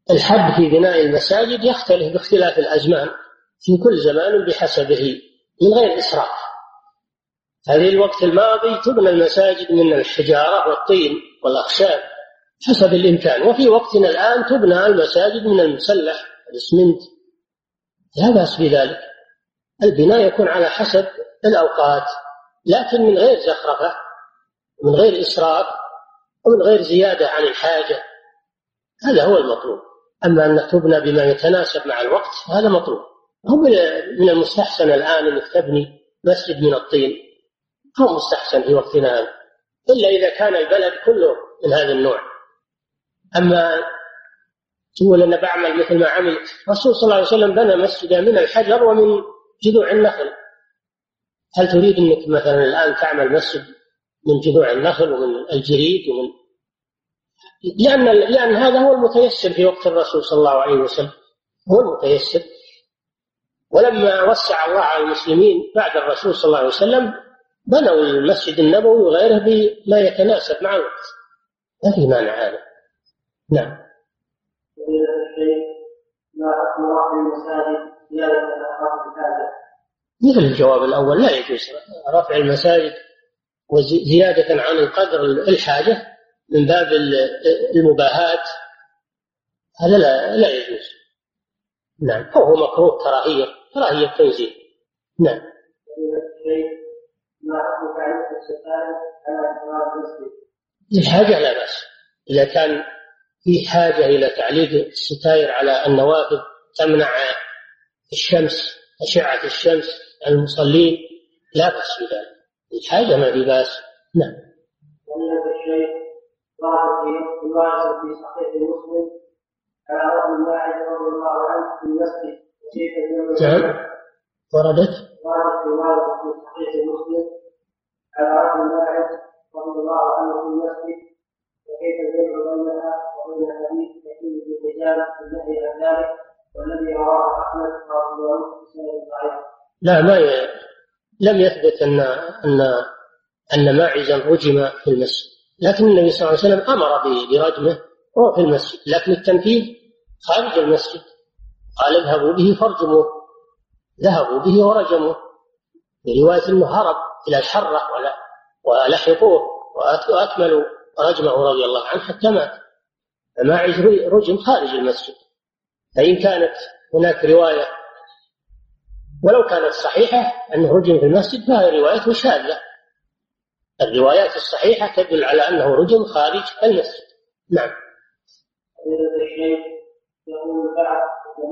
في الحد بناء المساجد يختلف باختلاف الأزمان في كل زمان بحسبه من غير إسراف. هذه الوقت الماضي تبنى المساجد من الحجارة والطين والأخشاب حسب الإمكان وفي وقتنا الآن تبنى المساجد من المسلح الإسمنت لا بأس بذلك. البناء يكون على حسب الأوقات لكن من غير زخرفة من غير إسراف ومن غير زيادة عن الحاجة هذا هو المطلوب. أما أن تبنى بما يتناسب مع الوقت هذا مطلوب. هو من المستحسن الآن أنك تبني مسجد من الطين. هو مستحسن في وقتنا هذا إلا إذا كان البلد كله من هذا النوع. أما تقول أنا بعمل مثل ما عمل الرسول صلى الله عليه وسلم بنى مسجدا من الحجر ومن جذوع النخل. هل تريد أنك مثلا الآن تعمل مسجد من جذوع النخل ومن الجريد ومن لأن لأن هذا هو المتيسر في وقت الرسول صلى الله عليه وسلم. هو المتيسر. ولما وسع الله على المسلمين بعد الرسول صلى الله عليه وسلم بنوا المسجد النبوي وغيره بما يتناسب مع الوقت. ما في مانع هذا. نعم. مثل الجواب الأول لا يجوز. رفع المساجد وزيادة عن القدر الحاجة من باب المباهاة هذا لا لا يجوز. نعم. أو هو مكروه كراهية كراهية تنزيل نعم. للحاجة لا بأس. إذا كان في حاجة إلى تعليق الستائر على النوافذ تمنع الشمس أشعة الشمس المصلين لا بأس بذلك. الحاجة ما في بأس. نعم. ورد في في صحيح مسلم على رجل واحد رضي الله عنه في المسجد. نعم وردت. وردت في صحيح مسلم على رجل واحد رضي الله عنه في المسجد. وكيف الجمع بينها وبين الحديث يحيي بالرجال النهي عن ذلك. لا ما ي... لم يثبت ان ان أن ماعزا رجم في المسجد. لكن النبي صلى الله عليه وسلم أمر برجمه وهو في المسجد. لكن التنفيذ خارج المسجد. قال اذهبوا به فارجموه. ذهبوا به ورجموه. في روايه أنه هرب إلى الحرة ولا ولحقوه وأكملوا رجمه رضي الله عنه حتى مات. فماعز رجم خارج المسجد. فإن كانت هناك رواية ولو كانت صحيحة أنه رجم في المسجد فهي رواية شاذة. الروايات الصحيحة تدل على أنه رجم خارج المسجد. نعم. يقول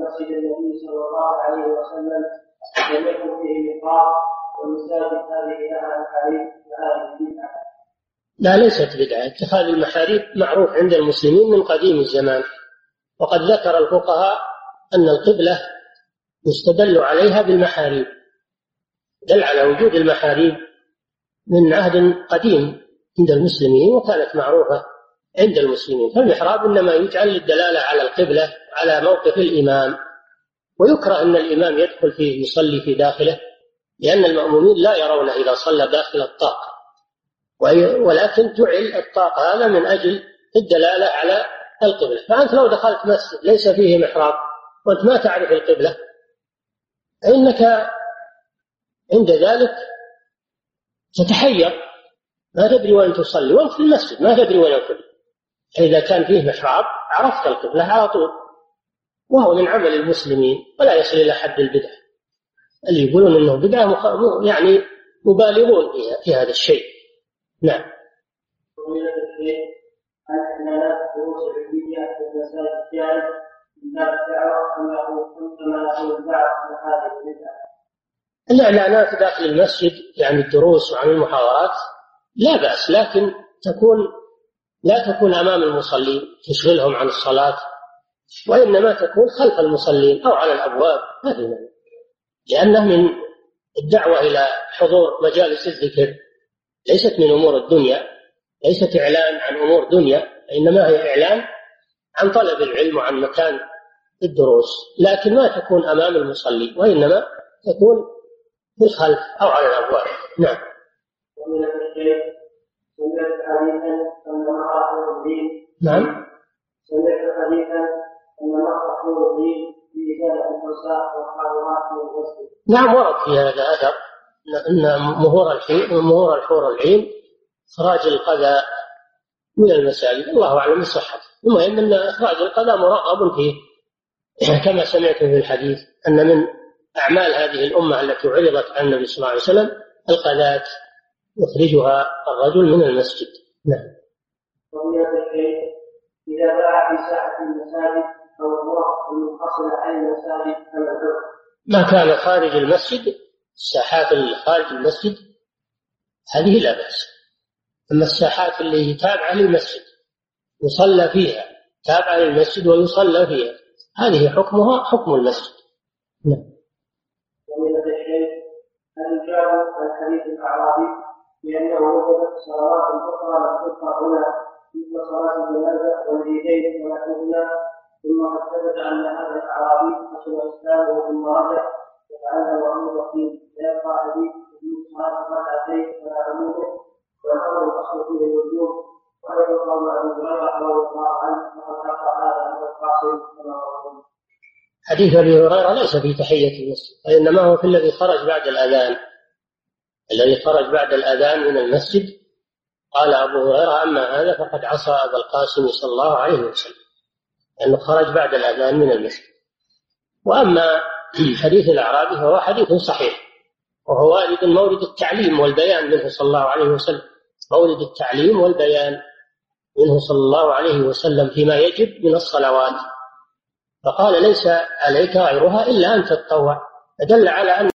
مسجد النبي صلى الله عليه وسلم لم يكن فيه نقاط والمساجد هذه لها محاريب بدعة لا ليست بدعة. اتخاذ المحاريب معروف عند المسلمين من قديم الزمان. وقد ذكر الفقهاء أن القبلة يستدل عليها بالمحاريب دل على وجود المحاريب من عهد قديم عند المسلمين وكانت معروفة عند المسلمين فالمحراب إنما يجعل للدلالة على القبلة على موقف الإمام ويكره أن الإمام يدخل فيه يصلي في داخله لأن المأمومين لا يرون إذا صلى داخل الطاق ولكن جعل الطاق هذا من أجل الدلالة على القبلة. فأنت لو دخلت مسجد ليس فيه محراب وأنت ما تعرف القبلة فإنك عند ذلك تتحير. ما تدري وين تصلي وأنت في المسجد ما تدري وين القبلة إذا كان فيه محراب عرفت القبلة على طول. وهو من عمل المسلمين ولا يصل إلى حد البدعة اللي يقولون إنه بدعة مخ... يعني مبالغون في هذا الشيء. نعم. الإعلانات داخل المسجد يعني الدروس وعن المحاضرات لا بأس لكن تكون لا تكون أمام المصلين تشغلهم عن الصلاة وإنما تكون خلف المصلين أو على الأبواب في مانع لأنه من الدعوة إلى حضور مجالس الذكر ليست من أمور الدنيا ليست إعلان عن أمور دنيا إنما هي إعلان عن طلب العلم وعن مكان الدروس لكن ما تكون أمام المصلي وإنما تكون في الخلف أو على الأبواب. نعم. نعم. سمعت حديثا أن مقطع الدين نعم ورد في هذا أثر أن مهور مهور الحور العين إخراج القذى من المساجد. الله أعلم بصحته المهم أن إخراج القذى مرغب فيه. كما سمعت في الحديث أن من أعمال هذه الأمة التي عرضت عن النبي صلى الله عليه وسلم القذاة يخرجها الرجل من المسجد. نعم. إذا باع في المساجد عن المساجد ما كان خارج المسجد الساحات اللي خارج المسجد هذه لا بأس. أما الساحات اللي تابعة للمسجد يصلى فيها تابعة للمسجد ويصلى فيها. هذه حكمها حكم المسجد. نعم. هل جاءوا الحديث الأعرابي لأنه وجدت صلوات أخرى لم تقرأ هنا مثل صلاة الجنازة والعيدين ونحوهما؟ ثم قد ثبت أن هذا الأعرابي حصل اسلامه ثم رجع وتعلم أمر الرسول فيبقى حديث ابن صلاة ركعتين فلا عموده حديث أبي هريرة ليس في تحية المسجد وإنما هو في الذي خرج بعد الأذان. الذي خرج بعد الأذان من المسجد قال أبو هريرة أما هذا فقد عصى أبا القاسم صلى الله عليه وسلم لأنه خرج بعد الأذان من المسجد. وأما حديث الأعرابي فهو حديث صحيح وهو وارد مورد التعليم والبيان منه صلى الله عليه وسلم. مورد التعليم والبيان منه صلى الله عليه وسلم فيما يجب من الصلوات. فقال ليس عليك غيرها إلا أن تتطوع. فدل على أن